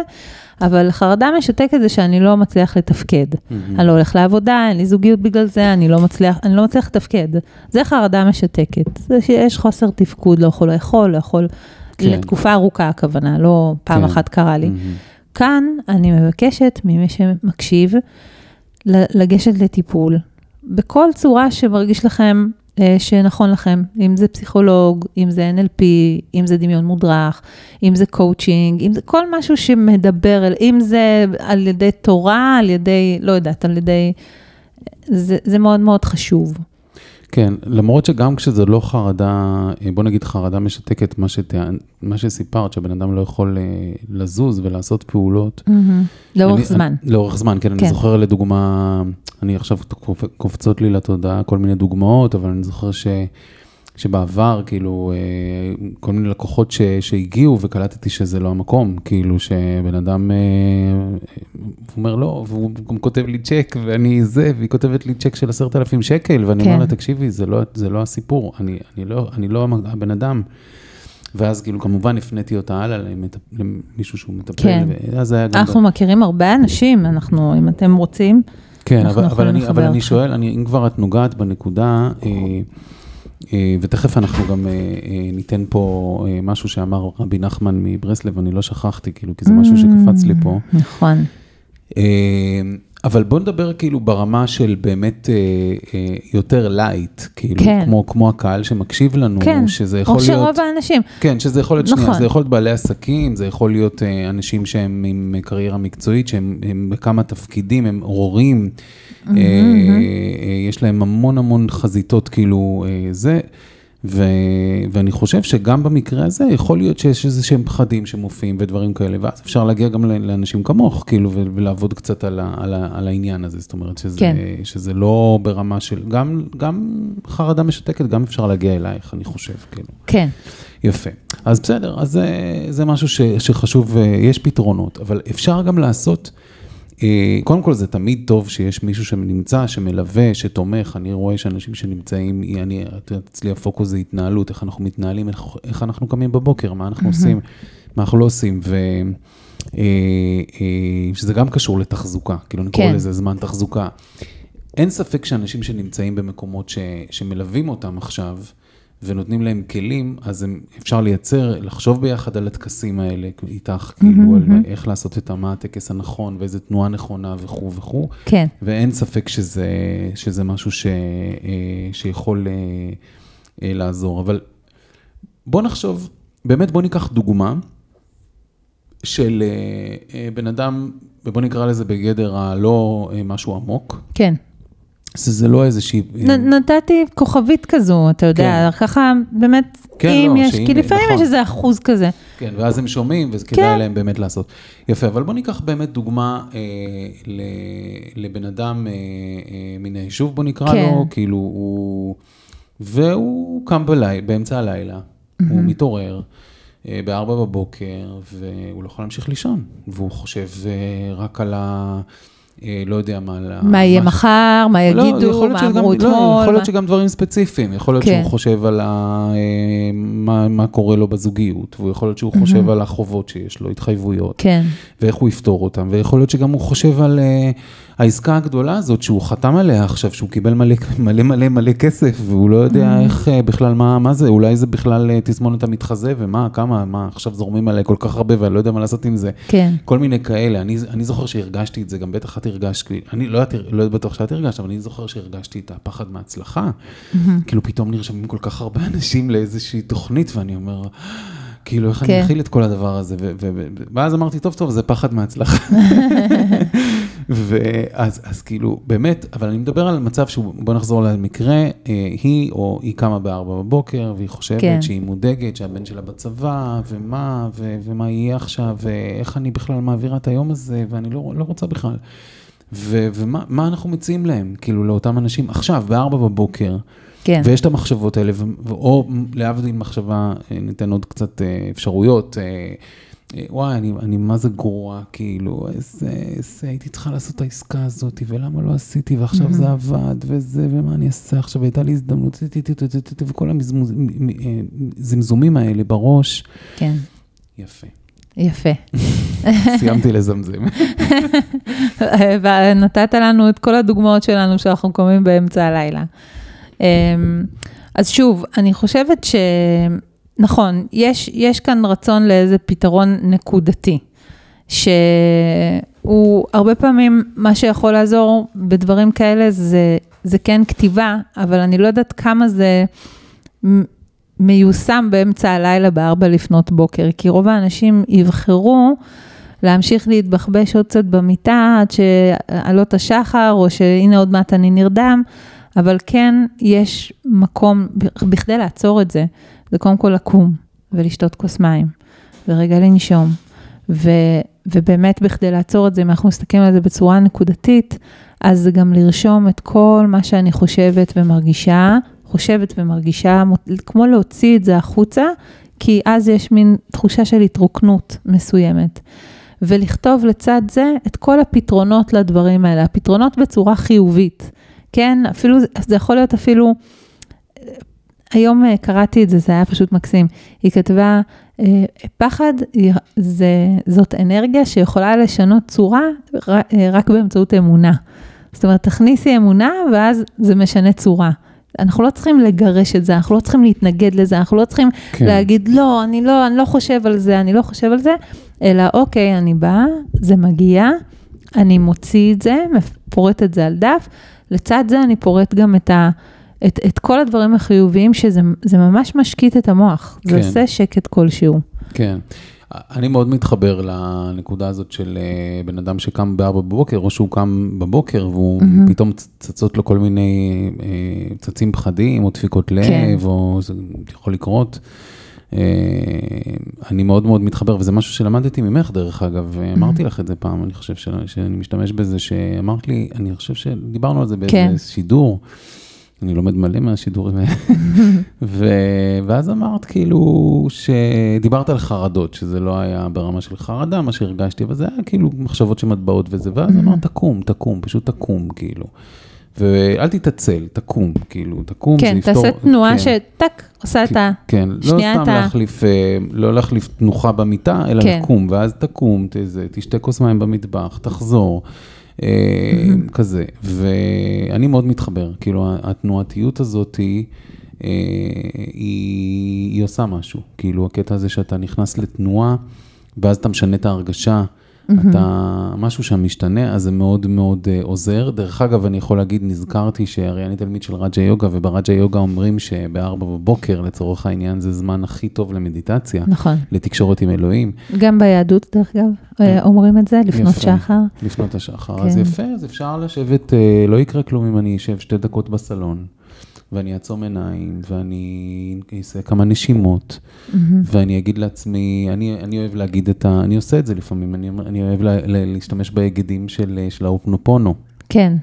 B: אבל חרדה משתקת זה שאני לא מצליח לתפקד. Mm-hmm. אני לא הולך לעבודה, אין לי זוגיות בגלל זה, אני לא מצליח, אני לא מצליח לתפקד. זה חרדה משתקת. זה שיש חוסר תפקוד, לא יכול לאכול, לא יכול, כן. לתקופה ארוכה הכוונה, לא פעם כן. אחת קרה לי. Mm-hmm. כאן אני מבקשת ממי שמקשיב, לגשת לטיפול. בכל צורה שמרגיש לכם שנכון לכם, אם זה פסיכולוג, אם זה NLP, אם זה דמיון מודרך, אם זה קואוצ'ינג, אם זה כל משהו שמדבר, אם זה על ידי תורה, על ידי, לא יודעת, על ידי, זה, זה מאוד מאוד חשוב.
A: כן, למרות שגם כשזה לא חרדה, בוא נגיד חרדה משתקת, מה, שת, מה שסיפרת, שהבן אדם לא יכול אה, לזוז ולעשות פעולות.
B: Mm-hmm. לאורך אני, זמן.
A: אני, לאורך זמן, כן, כן. אני זוכר לדוגמה, אני עכשיו קופצות לי לתודעה כל מיני דוגמאות, אבל אני זוכר ש... שבעבר, כאילו, אה, כל מיני לקוחות ש, שהגיעו וקלטתי שזה לא המקום, כאילו שבן אדם אה, אומר לא, והוא גם כותב לי צ'ק ואני זה, והיא כותבת לי צ'ק של עשרת אלפים שקל, ואני כן. אומר לה, תקשיבי, זה לא, זה לא הסיפור, אני, אני, לא, אני לא הבן אדם. ואז כאילו כמובן הפניתי אותה הלאה למישהו שהוא מטפל,
B: כן. ואז היה גם... אנחנו מכירים הרבה אנשים, אנחנו, אם אתם רוצים,
A: כן, אבל, אבל, אני, אבל אני שואל, אני, אם כבר את נוגעת בנקודה, אה, ותכף אנחנו גם אה, אה, ניתן פה משהו שאמר רבי נחמן מברסלב, אני לא שכחתי, כאילו, כי זה משהו שקפץ לי פה.
B: נכון.
A: אבל בוא נדבר כאילו ברמה של באמת יותר light, כאילו, כן. כמו, כמו הקהל שמקשיב לנו,
B: כן.
A: שזה יכול להיות...
B: או שרוב האנשים.
A: כן, שזה יכול להיות נכון. שנייה, זה יכול להיות בעלי עסקים, זה יכול להיות אנשים שהם עם קריירה מקצועית, שהם בכמה תפקידים, הם הורים. אה, אה, יש להם המון המון חזיתות, כאילו, אה, זה. ו, ואני חושב שגם במקרה הזה יכול להיות שיש איזה שהם פחדים שמופיעים ודברים כאלה, ואז אפשר להגיע גם לאנשים כמוך, כאילו, ולעבוד קצת על, ה, על, ה, על העניין הזה, זאת אומרת שזה, כן. שזה לא ברמה של, גם, גם חרדה משתקת, גם אפשר להגיע אלייך, אני חושב, כאילו.
B: כן.
A: יפה. אז בסדר, אז זה, זה משהו ש, שחשוב, יש פתרונות, אבל אפשר גם לעשות... אה, קודם כל זה תמיד טוב שיש מישהו שנמצא, שמלווה, שתומך, אני רואה שאנשים שנמצאים, אני, אצלי הפוקוס זה התנהלות, איך אנחנו מתנהלים, איך, איך אנחנו קמים בבוקר, מה אנחנו עושים, מה אנחנו לא עושים, ו... אה, אה, שזה גם קשור לתחזוקה, כאילו אני קורא כן. לזה זמן תחזוקה. אין ספק שאנשים שנמצאים במקומות ש, שמלווים אותם עכשיו, ונותנים להם כלים, אז הם, אפשר לייצר, לחשוב ביחד על הטקסים האלה איתך, כאילו, על איך לעשות את מה הטקס הנכון, ואיזה תנועה נכונה וכו' וכו'.
B: כן.
A: ואין ספק שזה, שזה משהו ש, אה, שיכול אה, אה, לעזור. אבל בוא נחשוב, באמת בוא ניקח דוגמה של בן אדם, ובוא נקרא לזה בגדר הלא משהו עמוק.
B: כן.
A: זה לא איזושהי...
B: נ, נתתי כוכבית כזו, אתה יודע, כן. ככה באמת, כן, אם לא, יש, כי לפעמים נכון. יש איזה אחוז כזה.
A: כן, ואז הם שומעים, וכדאי כן. להם באמת לעשות. יפה, אבל בוא ניקח באמת דוגמה אה, ל, לבן אדם אה, אה, מן היישוב, בוא נקרא כן. לו, כאילו הוא... והוא קם בלילה, באמצע הלילה, mm-hmm. הוא מתעורר. אה, בארבע בבוקר, והוא לא יכול להמשיך לישון, והוא חושב אה, רק על ה... אה, לא יודע מה...
B: מה יהיה מחר, מה לא, יגידו, מה אמרו אתמול.
A: לא, יכול להיות שגם דברים ספציפיים, יכול להיות שהוא כן. חושב על אה, מה קורה לו בזוגיות, ויכול להיות שהוא חושב על החובות שיש לו, התחייבויות,
B: כן.
A: ואיך הוא יפתור אותם, ויכול להיות שגם הוא חושב על אה, העסקה הגדולה הזאת שהוא חתם עליה עכשיו, שהוא קיבל מלא מלא מלא מלא כסף, והוא לא יודע איך בכלל, מה, מה זה, אולי זה בכלל תסמונת המתחזה, ומה, כמה, מה, עכשיו זורמים עליה כל כך הרבה, ואני לא יודע מה לעשות עם זה.
B: כן.
A: כל מיני כאלה. אני, אני זוכר שהרגשתי את זה, גם בטח את הרגשת, אני לא, לא בטוח שאת הרגשת, אבל אני זוכר שהרגשתי את הפחד מההצלחה. כאילו פתאום נרשמים כל כך הרבה אנשים לאיזושהי תוכנית, ואני אומר, כאילו, איך אני אכיל כן. את כל הדבר הזה? ואז אמרתי, טוב, טוב, זה פחד מההצלחה. ואז אז כאילו, באמת, אבל אני מדבר על מצב שהוא, בוא נחזור למקרה, אה, היא או היא קמה בארבע בבוקר, והיא חושבת כן. שהיא מודאגת, שהבן שלה בצבא, ומה, ו, ומה יהיה עכשיו, ואיך אני בכלל מעבירה את היום הזה, ואני לא, לא רוצה בכלל. ו, ומה אנחנו מציעים להם, כאילו, לאותם אנשים, עכשיו, בארבע בבוקר, כן. ויש את המחשבות האלה, או להבדיל מחשבה, אה, ניתן עוד קצת אה, אפשרויות. אה, וואי, אני, אני מה זה גרועה, כאילו, איזה, איזה, הייתי צריכה לעשות את העסקה הזאת, ולמה לא עשיתי, ועכשיו mm-hmm. זה עבד, וזה, ומה אני אעשה עכשיו, הייתה לי הזדמנות, וכל הזמזומים האלה בראש.
B: כן.
A: יפה.
B: יפה.
A: סיימתי לזמזם.
B: ונתת לנו את כל הדוגמאות שלנו שאנחנו קומים באמצע הלילה. אמ, אז שוב, אני חושבת ש... נכון, יש, יש כאן רצון לאיזה פתרון נקודתי, שהוא הרבה פעמים, מה שיכול לעזור בדברים כאלה זה, זה כן כתיבה, אבל אני לא יודעת כמה זה מיושם באמצע הלילה בארבע לפנות בוקר, כי רוב האנשים יבחרו להמשיך להתבחבש עוד קצת במיטה עד שעלות השחר, או שהנה עוד מעט אני נרדם, אבל כן יש מקום, בכדי לעצור את זה, זה קודם כל לקום ולשתות כוס מים, ורגע לנשום. ו, ובאמת, בכדי לעצור את זה, אם אנחנו מסתכלים על זה בצורה נקודתית, אז זה גם לרשום את כל מה שאני חושבת ומרגישה, חושבת ומרגישה, כמו להוציא את זה החוצה, כי אז יש מין תחושה של התרוקנות מסוימת. ולכתוב לצד זה את כל הפתרונות לדברים האלה, הפתרונות בצורה חיובית, כן? אפילו, זה יכול להיות אפילו היום אה, קראתי את זה, זה היה פשוט מקסים. היא כתבה, אה, פחד זה, זאת אנרגיה שיכולה לשנות צורה אה, רק באמצעות אמונה. זאת אומרת, תכניסי אמונה ואז זה משנה צורה. אנחנו לא צריכים לגרש את זה, אנחנו לא צריכים להתנגד לזה, אנחנו לא צריכים כן. להגיד, לא, אני לא, אני לא חושב על זה, אני לא חושב על זה, אלא אוקיי, אני באה, זה מגיע, אני מוציא את זה, פורט את זה על דף, לצד זה אני פורט גם את ה... את, את כל הדברים החיוביים, שזה ממש משקיט את המוח, כן. זה עושה שקט כלשהו.
A: כן. אני מאוד מתחבר לנקודה הזאת של אה, בן אדם שקם בארבע בבוקר, או שהוא קם בבוקר והוא mm-hmm. פתאום צצות לו כל מיני, אה, צצים פחדים, או דפיקות לב, כן. או זה יכול לקרות. אה, אני מאוד מאוד מתחבר, וזה משהו שלמדתי ממך, דרך אגב. אמרתי לך את זה פעם, אני חושב שאני משתמש בזה, שאמרת לי, אני חושב שדיברנו על זה באיזה כן. שידור. אני לומד מלא מהשידורים האלה. ואז אמרת כאילו שדיברת על חרדות, שזה לא היה ברמה של חרדה, מה שהרגשתי, אבל זה היה כאילו מחשבות שמטבעות וזה, ואז אמרת תקום, תקום, פשוט תקום, כאילו. ואל תתעצל, תקום, כאילו, תקום,
B: כן, זה יפתור... כן, תעשה תנועה כן. שטק, עושה את ה...
A: כן, לא סתם אתה... להחליף, אה, לא להחליף תנוחה במיטה, אלא כן. לקום, ואז תקום, תזה, תשתה כוס מים במטבח, תחזור. Mm-hmm. כזה. ואני מאוד מתחבר, כאילו התנועתיות הזאת אה, היא, היא עושה משהו, כאילו הקטע הזה שאתה נכנס לתנועה, ואז אתה משנה את ההרגשה. Mm-hmm. אתה, משהו שם משתנה, אז זה מאוד מאוד uh, עוזר. דרך אגב, אני יכול להגיד, נזכרתי שהרי אני תלמיד של רג'ה יוגה, וברג'ה יוגה אומרים שבארבע בבוקר, לצורך העניין, זה זמן הכי טוב למדיטציה.
B: נכון.
A: לתקשורת עם אלוהים.
B: גם ביהדות, דרך אגב, כן. אומרים את זה, לפנות יפה, שחר.
A: לפנות השחר. כן. אז יפה, אז אפשר לשבת, uh, לא יקרה כלום אם אני אשב שתי דקות בסלון. ואני אעצום עיניים, ואני אעשה כמה נשימות, mm-hmm. ואני אגיד לעצמי, אני, אני אוהב להגיד את ה... אני עושה את זה לפעמים, אני, אני אוהב לה, לה, להשתמש בהיגדים של, של האופנופונו.
B: כן.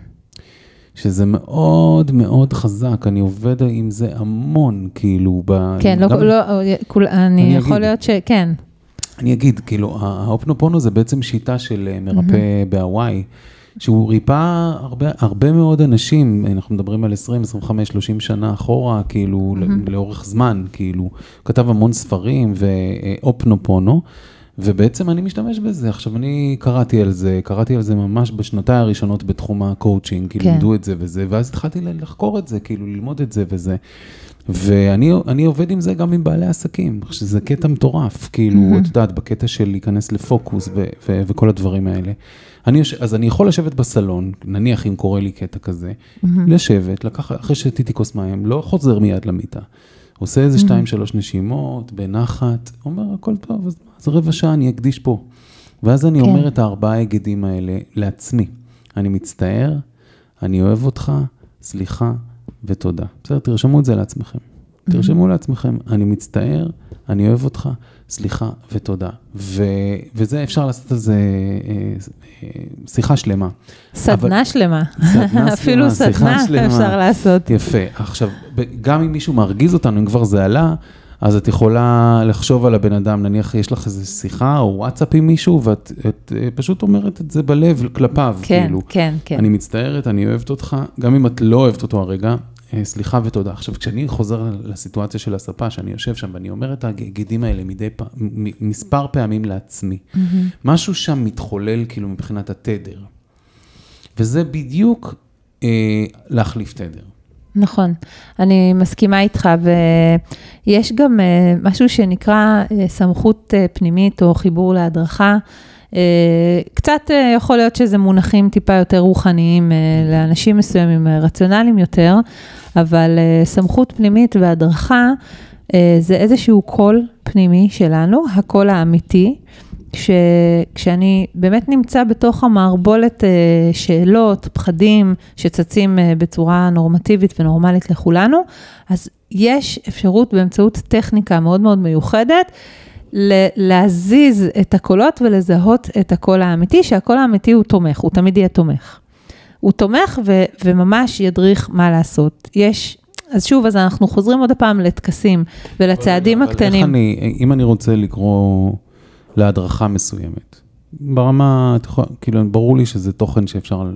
A: שזה מאוד מאוד חזק, אני עובד עם זה המון, כאילו, ב...
B: כן, לא. לא, כול, אני, אני יכול אגיד, להיות שכן.
A: אני אגיד, כאילו, האופנופונו זה בעצם שיטה של אה, מרפא mm-hmm. בהוואי. שהוא ריפא הרבה, הרבה מאוד אנשים, אנחנו מדברים על 20, 25, 30 שנה אחורה, כאילו, mm-hmm. לאורך זמן, כאילו, כתב המון ספרים הואופונופונו, ובעצם אני משתמש בזה. עכשיו, אני קראתי על זה, קראתי על זה ממש בשנותיי הראשונות בתחום הקואוצ'ינג, כי
B: כן.
A: לימדו את זה וזה, ואז התחלתי לחקור את זה, כאילו ללמוד את זה וזה. ואני אני עובד עם זה גם עם בעלי עסקים, שזה קטע מטורף, כאילו,
B: מהמם.
A: את יודעת, בקטע של להיכנס לפוקוס ו- ו- וכל הדברים האלה. אני יושב, אז אני יכול לשבת בסלון, נניח אם קורה לי קטע כזה, לשבת, לקחת, אחרי שתיתי כוס מים, לא חוזר מיד למיטה. עושה איזה שתיים, שלוש נשימות, בנחת, אומר, הכל טוב, אז, אז רבע שעה אני אקדיש פה. ואז אני
B: כן.
A: אומר את הארבעה היגדים האלה לעצמי. אני מצטער, אני אוהב אותך, סליחה ותודה. בסדר, תרשמו את זה לעצמכם. תרשמו לעצמכם, אני מצטער, אני אוהב אותך, סליחה ותודה. ו, וזה אפשר לעשות על זה אה, אה, שיחה שלמה.
B: סדנה שלמה.
A: סדנה
B: אפילו
A: שלמה, שיחה
B: סדנה
A: שלמה.
B: אפשר לעשות.
A: יפה. עכשיו, גם אם מישהו מרגיז אותנו, אם כבר זה עלה, אז את יכולה לחשוב על הבן אדם, נניח יש לך איזו שיחה או וואטסאפ עם מישהו, ואת את, אה, פשוט אומרת את זה בלב כלפיו,
B: כן,
A: כאילו.
B: כן, כן.
A: אני מצטערת, אני אוהבת אותך, גם אם את לא אוהבת אותו הרגע, סליחה ותודה. עכשיו, כשאני חוזר לסיטואציה של הספה, שאני יושב שם ואני אומר את הגידים האלה מדי פעם, מספר פעמים לעצמי, משהו שם מתחולל כאילו מבחינת התדר. וזה בדיוק אה, להחליף תדר.
B: נכון, אני מסכימה איתך, ויש גם אה, משהו שנקרא אה, סמכות אה, פנימית או חיבור להדרכה. אה, קצת אה, יכול להיות שזה מונחים טיפה יותר רוחניים אה, לאנשים מסוימים, רציונליים יותר, אבל סמכות פנימית והדרכה זה איזשהו קול פנימי שלנו, הקול האמיתי. שכשאני באמת נמצא בתוך המערבולת שאלות, פחדים, שצצים בצורה נורמטיבית ונורמלית לכולנו, אז יש אפשרות באמצעות טכניקה מאוד מאוד מיוחדת, להזיז את הקולות ולזהות את הקול האמיתי, שהקול האמיתי הוא תומך, הוא תמיד יהיה תומך. הוא תומך ו- וממש ידריך מה לעשות. יש, אז שוב, אז אנחנו חוזרים עוד פעם לטקסים ולצעדים
A: אבל
B: הקטנים.
A: איך אני, אם אני רוצה לקרוא להדרכה מסוימת, ברמה, כאילו, ברור לי שזה תוכן שאפשר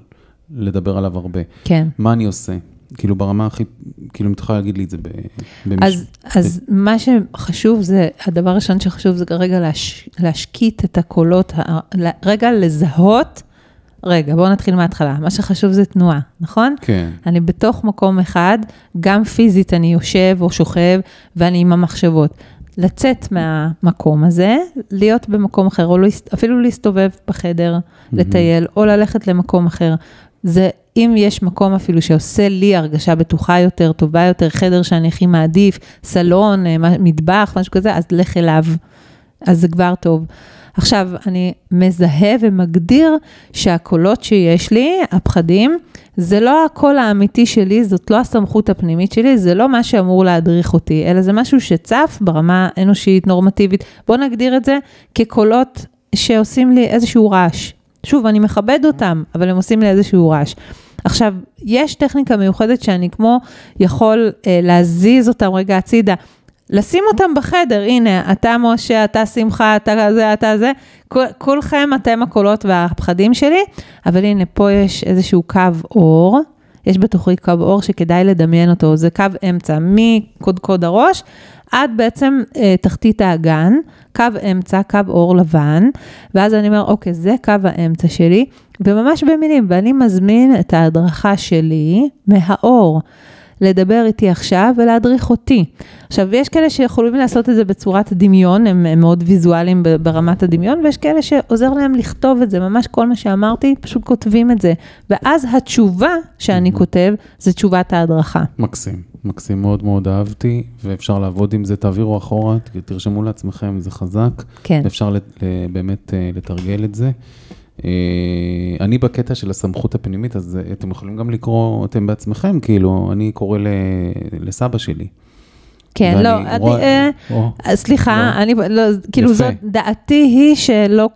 A: לדבר עליו הרבה.
B: כן.
A: מה אני עושה? כאילו, ברמה הכי, כאילו, אם יכולה להגיד לי את זה ב- במשפט.
B: אז, אז מה שחשוב זה, הדבר הראשון שחשוב זה רגע להש, להשקיט את הקולות, רגע לזהות, רגע, בואו נתחיל מההתחלה. מה שחשוב זה תנועה, נכון?
A: כן.
B: אני בתוך מקום אחד, גם פיזית אני יושב או שוכב, ואני עם המחשבות. לצאת מהמקום הזה, להיות במקום אחר, או אפילו להסתובב בחדר, לטייל, או ללכת למקום אחר. זה, אם יש מקום אפילו שעושה לי הרגשה בטוחה יותר, טובה יותר, חדר שאני הכי מעדיף, סלון, אה, מטבח, משהו כזה, אז לך אליו. אז זה כבר טוב. עכשיו, אני מזהה ומגדיר שהקולות שיש לי, הפחדים, זה לא הקול האמיתי שלי, זאת לא הסמכות הפנימית שלי, זה לא מה שאמור להדריך אותי, אלא זה משהו שצף ברמה אנושית, נורמטיבית. בואו נגדיר את זה כקולות שעושים לי איזשהו רעש. שוב, אני מכבד אותם, אבל הם עושים לי איזשהו רעש. עכשיו, יש טכניקה מיוחדת שאני כמו יכול אה, להזיז אותם רגע הצידה. לשים אותם בחדר, הנה, אתה משה, אתה שמחה, אתה זה, אתה זה, כול- כולכם אתם הקולות והפחדים שלי, אבל הנה, פה יש איזשהו קו אור, יש בתוכי קו אור שכדאי לדמיין אותו, זה קו אמצע, מקודקוד הראש עד בעצם אה, תחתית האגן, קו אמצע, קו אור לבן, ואז אני אומר, אוקיי, זה קו האמצע שלי, וממש במילים, ואני מזמין את ההדרכה שלי מהאור. לדבר איתי עכשיו ולהדריך אותי. עכשיו, יש כאלה שיכולים לעשות את זה בצורת דמיון, הם, הם מאוד ויזואליים ברמת הדמיון, ויש כאלה שעוזר להם לכתוב את זה, ממש כל מה שאמרתי, פשוט כותבים את זה. ואז התשובה שאני כותב, זה תשובת ההדרכה.
A: מקסים, מקסים, מאוד מאוד אהבתי, ואפשר לעבוד עם זה, תעבירו אחורה, תרשמו לעצמכם, זה חזק,
B: כן,
A: אפשר לת- באמת אה, לתרגל את זה. אה, אני בקטע של הסמכות הפנימית, אז אתם יכולים גם לקרוא אתם בעצמכם, כאילו, אני קורא לסבא שלי.
B: כן, לא, אני,
A: רואה-
B: אה,
A: או,
B: אה, סליחה,
A: לא.
B: אני, לא, כאילו
A: יפה.
B: זאת דעתי היא שלא,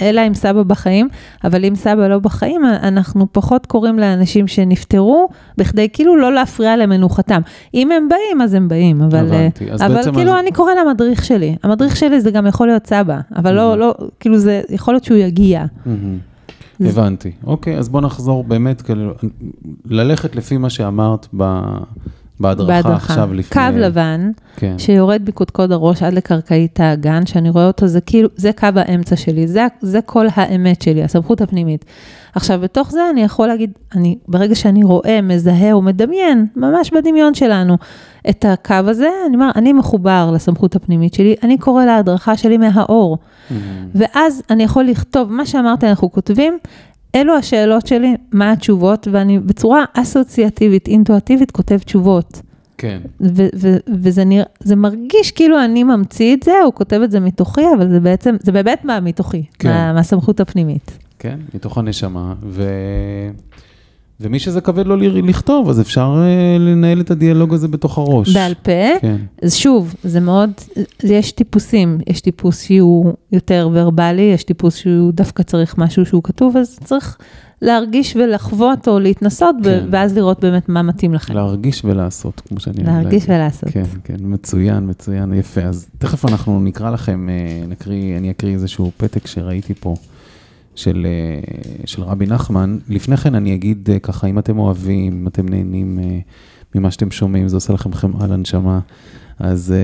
B: אלא אם סבא בחיים, אבל אם סבא לא בחיים, אנחנו פחות קוראים לאנשים שנפטרו, בכדי כאילו לא להפריע למנוחתם. אם הם באים, אז הם באים, אבל, אה, אבל כאילו
A: אז-
B: אני קורא למדריך שלי. המדריך שלי זה גם יכול להיות סבא, אבל. לא, לא, כאילו זה, יכול להיות שהוא יגיע.
A: הבנתי. אוקיי, אז בוא נחזור באמת, כאילו, ללכת לפי מה שאמרת ב... בהדרכה עכשיו לפני...
B: קו לבן,
A: כן.
B: שיורד מקודקוד הראש עד לקרקעית האגן, שאני רואה אותו, זה כאילו, זה קו האמצע שלי, זה, זה כל האמת שלי, הסמכות הפנימית. עכשיו, בתוך זה אני יכול להגיד, אני, ברגע שאני רואה, מזהה ומדמיין, ממש בדמיון שלנו, את הקו הזה, אני אומר, אני מחובר לסמכות הפנימית שלי, אני קורא להדרכה שלי מהאור.
A: Mm.
B: ואז אני יכול לכתוב, מה שאמרת, אנחנו כותבים, אלו השאלות שלי, מה התשובות, ואני בצורה אסוציאטיבית, אינטואטיבית, כותב תשובות.
A: כן.
B: ו- ו- וזה נרא, זה מרגיש כאילו אני ממציא את זה, הוא כותב את זה מתוכי, אבל זה בעצם, זה באמת מה מתוכי,
A: כן.
B: מה, מהסמכות הפנימית.
A: כן, מתוך הנשמה, ו... ומי שזה כבד לו לכתוב, אז אפשר אה, לנהל את הדיאלוג הזה בתוך הראש.
B: בעל פה,
A: כן,
B: אז שוב, זה מאוד, יש טיפוסים, יש טיפוס שהוא יותר ורבלי, יש טיפוס שהוא דווקא צריך משהו שהוא כתוב, אז צריך להרגיש ולחוות או להתנסות,
A: כן.
B: ואז לראות באמת מה מתאים לכם.
A: להרגיש ולעשות, כמו שאני אוהב
B: להרגיש
A: להגיד.
B: ולעשות.
A: כן, כן, מצוין, מצוין, יפה. אז תכף אנחנו נקרא לכם, אה, נקריא, אני אקריא איזשהו פתק שראיתי פה. של, אה, של רבי נחמן. לפני כן אני אגיד אה, ככה, אם אתם אוהבים, אם אתם נהנים אה, ממה שאתם שומעים, זה עושה לכם חמאה לנשמה, אז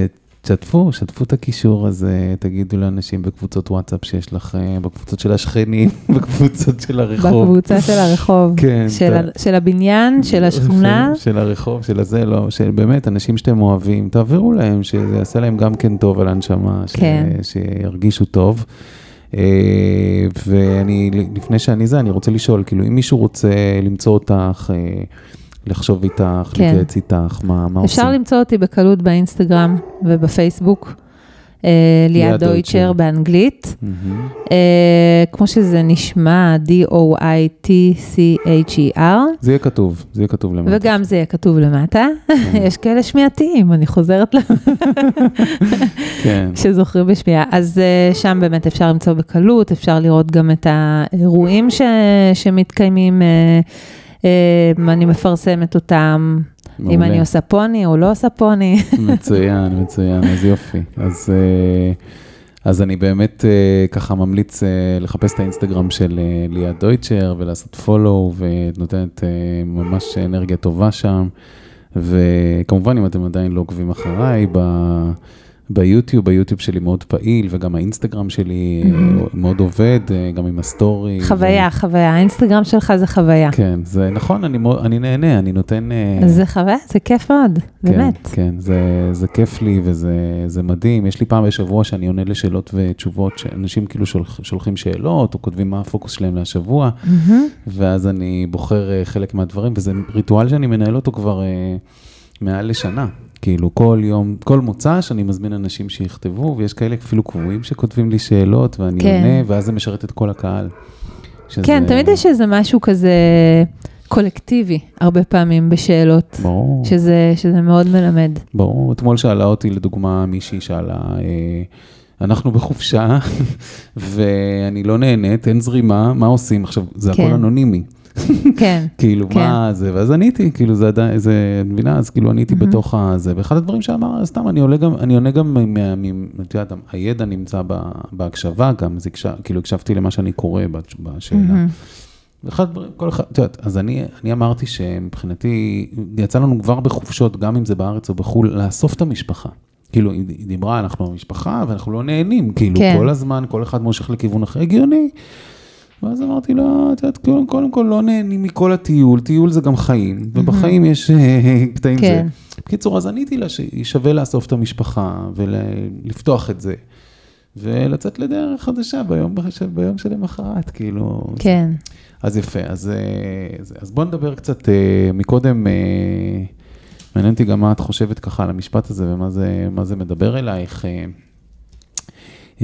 A: תשתפו, שתפו את הקישור הזה, תגידו לאנשים בקבוצות וואטסאפ שיש לכם, בקבוצות של השכנים, בקבוצות של הרחוב.
B: בקבוצה של הרחוב,
A: כן,
B: של, ה- של הבניין, של השכונה,
A: של, של הרחוב, של הזה, לא, של באמת, אנשים שאתם אוהבים, תעבירו להם, שזה יעשה להם גם כן טוב על הנשמה, ש,
B: כן.
A: שירגישו טוב. אה, ואני, לפני שאני זה, אני רוצה לשאול, כאילו, אם מישהו רוצה למצוא אותך, אה, לחשוב איתך,
B: כן.
A: להתייעץ איתך, מה, מה
B: אפשר
A: עושים?
B: למצוא אותי בקלות באינסטגרם ובפייסבוק. אה, ליאת
A: דויטשר.
B: באנגלית. אה, כמו שזה נשמע, D-O-I-T-C-H-E-R,
A: זה יהיה כתוב, זה יהיה כתוב למטה.
B: וגם זה יהיה כתוב למטה. יש כאלה שמיעתיים, אני חוזרת ל...
A: כן,
B: שזוכרים בשמיעה. אז אה, שם באמת אפשר למצוא בקלות, אפשר לראות גם את האירועים. שמתקיימים, אני מפרסמת אותם, אם
A: מעולה.
B: אני עושה פוני או לא עושה פוני.
A: מצוין, מצוין, אז יופי. אז, אה, אז אני באמת אה, ככה ממליץ אה, לחפש את האינסטגרם של ליאת דויטשר ולעשות פולו, ואת נותנת אה, ממש אנרגיה טובה שם. וכמובן, אם אתם עדיין לא עוקבים אחריי, ב... ביוטיוב, היוטיוב שלי מאוד פעיל, וגם האינסטגרם שלי אה, מאוד עובד, אה, גם עם ה story.
B: חוויה, חוויה, האינסטגרם שלך זה חוויה.
A: כן, זה נכון, אני, אני נהנה, אני נותן... אה,
B: זה חוויה, זה כיף מאוד, באמת.
A: כן, כן, זה, זה כיף לי וזה זה מדהים. יש לי פעם בשבוע שאני עונה לשאלות ותשובות, שאנשים כאילו שולח, שולחים שאלות, או כותבים מה הפוקוס שלהם לשבוע,
B: מהמם.
A: ואז אני בוחר אה, חלק מהדברים, וזה ריטואל שאני מנהל אותו כבר מעל לשנה. כאילו, כל יום, כל מוצא שאני מזמין אנשים שיכתבו, ויש כאלה אפילו קבועים שכותבים לי שאלות, ואני
B: כן.
A: עונה, ואז זה משרת את כל הקהל. שזה-
B: כן, תמיד יש איזה משהו כזה קולקטיבי, הרבה פעמים בשאלות,
A: ברור.
B: שזה, שזה מאוד מלמד.
A: ברור, אתמול שאלה אותי, לדוגמה, מישהי שאלה, אה, אנחנו בחופשה, ואני לא נהנית, אין זרימה, מה עושים? עכשיו, זה הכל
B: כן.
A: אנונימי.
B: כן,
A: כאילו,
B: כן.
A: מה זה? ואז עניתי, כאילו, זה עדיין, זה, את מבינה? אז כאילו עניתי בתוך הזה, ואחד הדברים שאמר, סתם, אני עולה גם, אני עונה גם, את יודעת, הידע נמצא בהקשבה גם, הקש- כאילו, הקשבתי למה שאני קורא בשאלה.
B: מהמם.
A: אחד הדברים, כל אחד, את יודעת, אז אני, אני אמרתי שמבחינתי, יצא לנו כבר בחופשות, גם אם זה בארץ או בחו"ל, לאסוף את המשפחה. כאילו, היא דיברה, אנחנו המשפחה, ואנחנו לא נהנים, כאילו,
B: כן.
A: כל הזמן, כל אחד מושך לכיוון אחר, הגיוני. ואז אמרתי לה, את יודעת, קודם, כל לא נהנים מכל הטיול, טיול זה גם חיים, ובחיים יש אה, קטעים
B: כן.
A: זה. בקיצור, אז עניתי לה ששווה לאסוף את המשפחה ולפתוח את זה, ולצאת לדרך חדשה ביום, ביום שלמחרת, כאילו.
B: כן.
A: אז יפה, אז, אה, אז, אז בוא נדבר קצת, אה, מקודם, אה, מעניין אותי גם מה את חושבת ככה על המשפט הזה ומה זה, זה מדבר אלייך.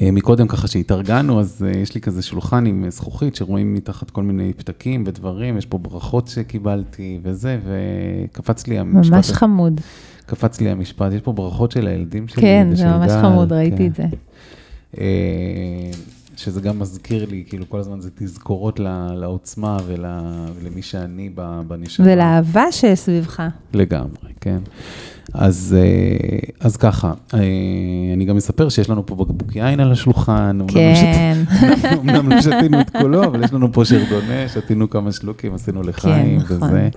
A: אה, מקודם ככה שהתארגנו, אז אה, יש לי כזה שולחן עם אה, זכוכית שרואים מתחת כל מיני פתקים ודברים, יש פה ברכות שקיבלתי וזה, וקפץ לי המשפט.
B: ממש חמוד.
A: קפץ לי המשפט, יש פה ברכות של הילדים שלי.
B: כן, זה ממש
A: גל,
B: חמוד,
A: כן.
B: ראיתי את זה.
A: שזה גם מזכיר לי, כאילו כל הזמן זה תזכורות לעוצמה ול- ולמי שאני בנשמה.
B: ולאהבה שסביבך.
A: לגמרי, כן. אז, אה, אז ככה, אה, אני גם אספר שיש לנו פה בקבוק יין על השולחן. לא
B: כן.
A: אומנם לא שתינו את כולו, אבל יש לנו פה שרדונה, שתינו כמה שלוקים, עשינו לחיים
B: נכון.
A: וזה.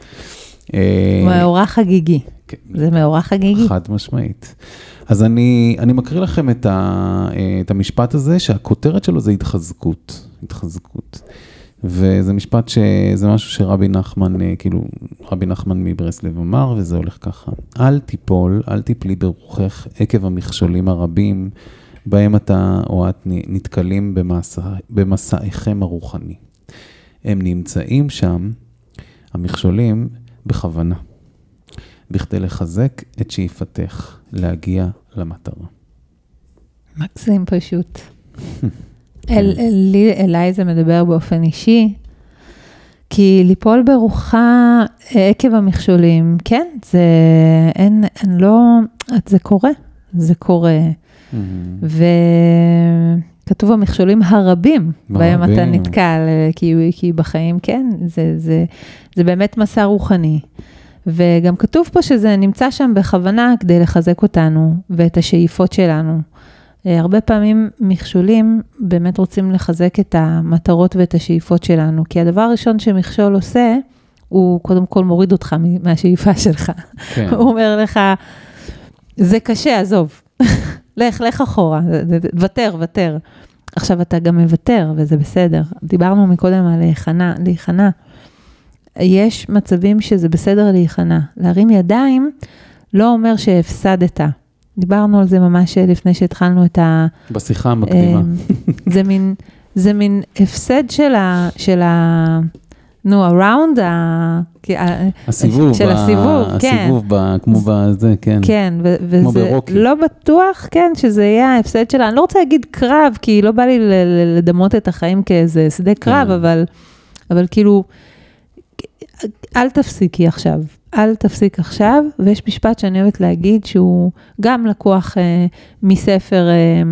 A: אה,
B: מאורע חגיגי.
A: כן.
B: זה מאורע חגיגי.
A: חד משמעית. אז אני, אני מקריא לכם את, ה, את המשפט הזה, שהכותרת שלו זה התחזקות. התחזקות. וזה משפט שזה משהו שרבי נחמן, אה, כאילו, רבי נחמן מברסלב אמר, וזה הולך ככה. אל תיפול, אל תיפלי ברוחך עקב המכשולים הרבים, בהם אתה או את נתקלים במסע, במסעיכם הרוחני. הם נמצאים שם, המכשולים, בכוונה, בכדי לחזק את שאיפתך להגיע למטרה.
B: מקסים פשוט. אל, אל, לי, אליי זה מדבר באופן אישי, כי ליפול ברוחה עקב המכשולים, כן, זה, אין, אין לא, זה קורה, זה קורה. Mm-hmm. וכתוב המכשולים הרבים, בהם אתה נתקל, כי, כי בחיים, כן, זה, זה, זה באמת מסע רוחני. וגם כתוב פה שזה נמצא שם בכוונה כדי לחזק אותנו ואת השאיפות שלנו. אה, הרבה פעמים מכשולים באמת רוצים לחזק את המטרות ואת השאיפות שלנו, כי הדבר הראשון שמכשול עושה, הוא קודם כל מוריד אותך מהשאיפה שלך. כן. הוא אומר לך, זה קשה, עזוב, לך, לך אחורה, ותר, ותר. עכשיו, אתה גם מוותר, וזה בסדר. דיברנו מקודם על להיכנע, להיכנע. יש מצבים שזה בסדר להיכנע. להרים ידיים לא אומר שהפסדת. דיברנו על זה ממש לפני שהתחלנו את ה...
A: בשיחה המקדימה. אמ,
B: זה מין, זה מין הפסד של ה... של ה... נו, around ה...
A: הסיבוב,
B: של הסיבוב, כן.
A: הסיבוב, ב, כמו בזה, כן.
B: כן, ו- וזה לא בטוח, כן, שזה יהיה ההפסד שלה. אני לא רוצה להגיד קרב, כי לא בא לי לדמות את החיים כאיזה שדה קרב, כן. אבל, אבל כאילו, אל תפסיקי עכשיו. אל תפסיק עכשיו, ויש משפט שאני אוהבת להגיד שהוא גם לקוח אה, מספר אה,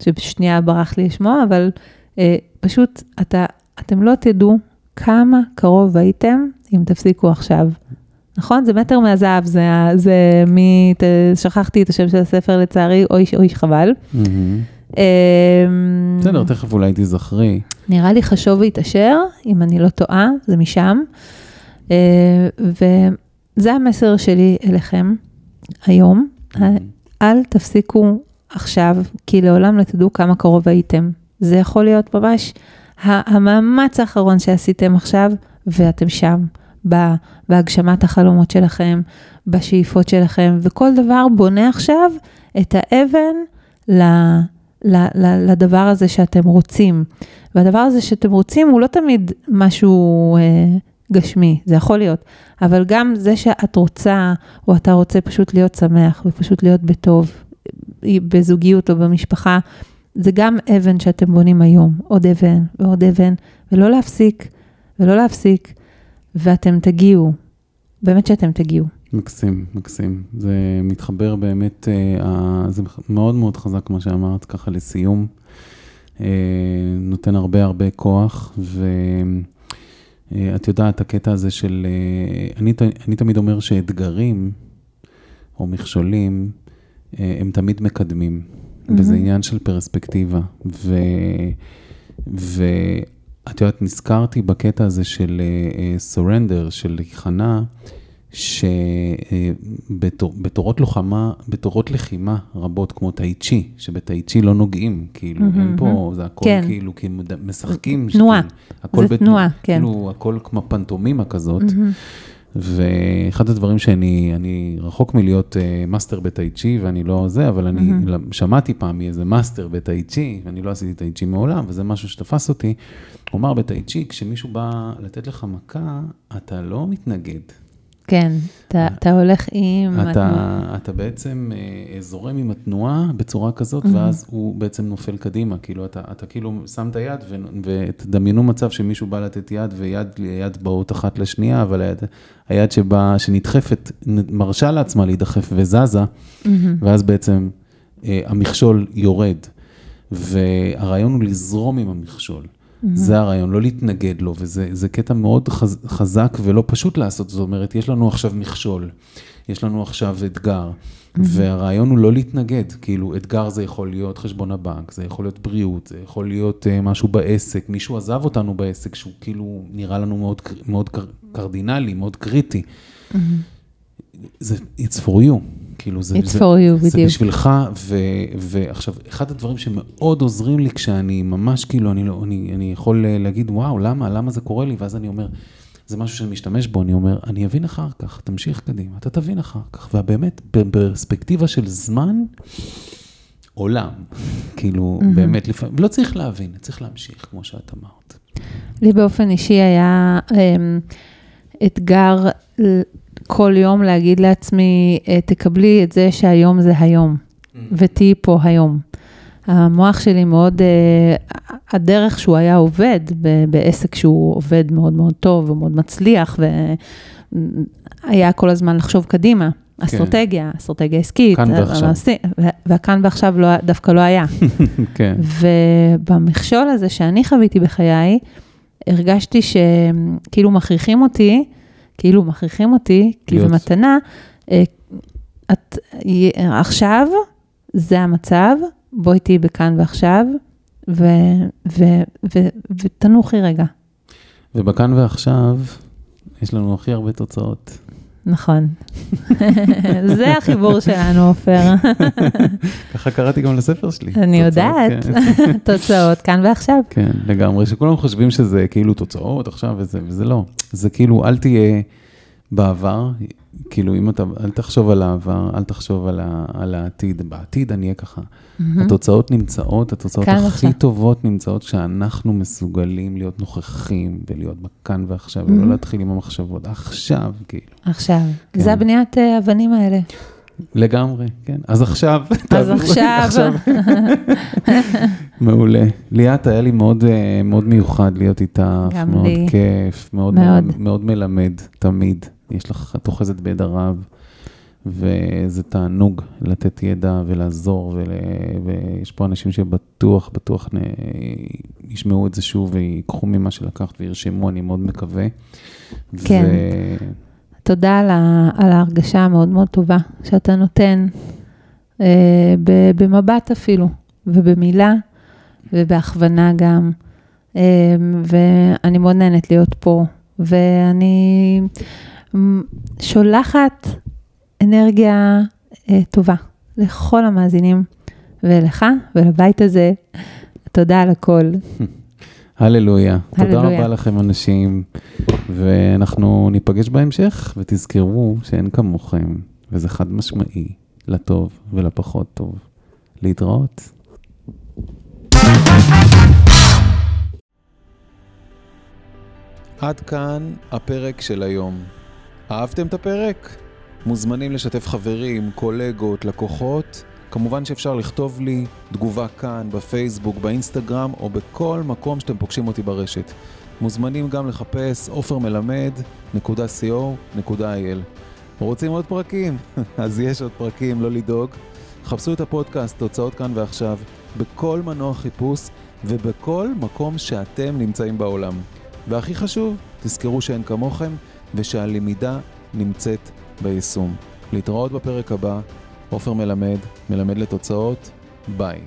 B: שבשנייה ברח לי לשמוע, אבל אה, פשוט אתה, אתם לא תדעו כמה קרוב הייתם אם תפסיקו עכשיו. נכון? זה מטר מהזהב, זה, זה מי, שכחתי את השם של הספר לצערי, אוי, אוי חבל.
A: Mm-hmm. בסדר, תכף אולי תזכרי.
B: נראה לי חשוב והתעשר, אם אני לא טועה, זה משם. אה, זה המסר שלי אליכם היום. Mm-hmm. אל תפסיקו עכשיו, כי לעולם לא תדעו כמה קרוב הייתם. זה יכול להיות ממש המאמץ האחרון שעשיתם עכשיו, ואתם שם, בהגשמת החלומות שלכם, בשאיפות שלכם, וכל דבר בונה עכשיו את האבן ל... לדבר הזה שאתם רוצים. והדבר הזה שאתם רוצים הוא לא תמיד משהו אה, גשמי, זה יכול להיות, אבל גם זה שאת רוצה, או אתה רוצה פשוט להיות שמח ופשוט להיות בטוב, בזוגיות או במשפחה, זה גם אבן שאתם בונים היום, עוד אבן ועוד אבן, ולא להפסיק, ולא להפסיק, ואתם תגיעו, באמת שאתם תגיעו.
A: מקסים, מקסים. זה מתחבר באמת, אה, זה מאוד מאוד חזק מה שאמרת, ככה לסיום. אה, נותן הרבה הרבה כוח, ו... אה, את יודעת, הקטע הזה של... אה, אני, אני תמיד אומר שאתגרים או מכשולים, אה, הם תמיד מקדמים, mm-hmm. וזה עניין של פרספקטיבה. ו, ואת יודעת, נזכרתי בקטע הזה של surrender, של להיכנע, שבתורות לוחמה, בתורות לחימה רבות, כמו טאי-צ'י, שבטאי-צ'י לא נוגעים, כאילו, mm-hmm. אין פה, זה הכל כן. כאילו, כי משחקים.
B: תנועה, זה בתנוע, תנועה, כן.
A: כאילו, הכל כמו פנטומימה כזאת. Mm-hmm. ואחד הדברים שאני אני רחוק מלהיות uh, מאסטר בטאי-צ'י, ואני לא זה, אבל אני mm-hmm. שמעתי פעם מאיזה מאסטר בטאי-צ'י, ואני לא עשיתי טאי-צ'י מעולם, וזה משהו שתפס אותי. הוא אמר בטאי-צ'י, כשמישהו בא לתת לך מכה, אתה לא מתנגד.
B: כן, אתה, אתה הולך עם...
A: אתה, התנועה. אתה בעצם אה, זורם עם התנועה בצורה כזאת, mm-hmm. ואז הוא בעצם נופל קדימה. כאילו, אתה, אתה כאילו שם את היד, ו, ותדמיינו מצב שמישהו בא לתת יד, ויד ליד באות אחת לשנייה, אבל היד, היד שבה, שנדחפת, מרשה לעצמה להידחף וזזה, mm-hmm. ואז בעצם אה, המכשול יורד. והרעיון הוא לזרום עם המכשול. זה הרעיון, לא להתנגד לו, וזה קטע מאוד חז, חזק ולא פשוט לעשות, זאת אומרת, יש לנו עכשיו מכשול, יש לנו עכשיו אתגר, והרעיון הוא לא להתנגד, כאילו, אתגר זה יכול להיות חשבון הבנק, זה יכול להיות בריאות, זה יכול להיות uh, משהו בעסק, מישהו עזב אותנו בעסק שהוא כאילו נראה לנו מאוד, מאוד קרדינלי, מאוד קריטי. זה it's for you. כאילו זה,
B: It's
A: זה,
B: for you,
A: זה
B: בדיוק.
A: בשבילך, ו, ועכשיו, אחד הדברים שמאוד עוזרים לי כשאני ממש, כאילו, אני, לא, אני, אני יכול אה, להגיד, וואו, למה, למה זה קורה לי? ואז אני אומר, זה משהו שאני משתמש בו, אני אומר, אני אבין אחר כך, תמשיך קדימה, אתה תבין אחר כך. ובאמת, בפרספקטיבה של זמן, עולם. כאילו,
B: מהמם.
A: באמת, לפעמים, לא צריך להבין, צריך להמשיך, כמו שאת אמרת.
B: לי באופן אישי היה אמ, אתגר כל יום להגיד לעצמי, אה, תקבלי את זה שהיום זה היום, ותהיי פה היום. המוח שלי מאוד, אה, הדרך שהוא היה עובד בעסק שהוא עובד מאוד מאוד טוב ומאוד מצליח, והיה כל הזמן לחשוב קדימה. אסטרטגיה, אסטרטגיה עסקית,
A: כאן ועכשיו.
B: המעשי- ו- והכאן ועכשיו לא, דווקא לא היה.
A: כן.
B: ובמכשול הזה שאני חוויתי בחיי, הרגשתי שכאילו מכריחים אותי, כאילו מכריחים אותי, כי. זה מתנה, אה, את, עכשיו זה המצב, בואי תהיי בכאן ועכשיו, ו, ו, ו, ותנוחי רגע.
A: ובכאן ועכשיו, יש לנו הכי הרבה תוצאות.
B: נכון. זה החיבור שלנו, עופר.
A: ככה קראתי גם לספר שלי.
B: אני יודעת.
A: כן.
B: תוצאות כאן ועכשיו.
A: כן, לגמרי, שכולם חושבים שזה כאילו תוצאות עכשיו וזה, וזה לא. זה כאילו, אל תהיה בעבר, כאילו, אם אתה, אל תחשוב על העבר, אל תחשוב על, ה, על העתיד. בעתיד אני אהיה ככה. התוצאות נמצאות, התוצאות הכי
B: ועכשיו.
A: טובות נמצאות כשאנחנו מסוגלים להיות נוכחים ולהיות בכאן ועכשיו, ולא
B: מהמם.
A: להתחיל עם המחשבות. עכשיו, כאילו.
B: עכשיו.
A: כן.
B: זה הבניית אה, האבנים האלה.
A: לגמרי, כן. אז עכשיו,
B: אז עכשיו,
A: מעולה. ליאת, היה לי מאוד, אה, מאוד מיוחד להיות איתך.
B: גם
A: מאוד
B: לי.
A: כיף, מאוד.
B: מאוד.
A: מאוד מלמד, תמיד. יש לך, את אוחזת בידע רב, וזה תענוג לתת ידע ולעזור, ול, ויש פה אנשים שבטוח, בטוח נ, ישמעו את זה שוב ויקחו ממה שלקחת וירשמו, אני מאוד מקווה.
B: כן.
A: ו...
B: תודה על, ה, על ההרגשה המאוד מאוד טובה שאתה נותן, אה, ב, במבט אפילו, ובמילה, ובהכוונה גם. אה, ואני מאוד נהנית להיות פה, ואני שולחת אנרגיה אה, טובה לכל המאזינים, ולך ולבית הזה. תודה על הכל.
A: הללויה. תודה. רבה לכם אנשים, ואנחנו ניפגש בהמשך, ותזכרו שאין כמוכם, וזה חד משמעי, לטוב ולפחות טוב. להתראות. עד כאן הפרק של היום. אהבתם את הפרק? מוזמנים לשתף חברים, קולגות, לקוחות. כמובן שאפשר לכתוב לי תגובה כאן, בפייסבוק, באינסטגרם או בכל מקום שאתם פוגשים אותי ברשת. מוזמנים גם לחפש עופרמלמד.co.il. רוצים עוד פרקים? אז יש עוד פרקים, לא לדאוג. חפשו את הפודקאסט, תוצאות כאן ועכשיו, בכל מנוע חיפוש ובכל מקום שאתם נמצאים בעולם. והכי חשוב, תזכרו שאין כמוכם ושהלמידה נמצאת ביישום. להתראות בפרק הבא, עופר מלמד, מלמד לתוצאות, ביי.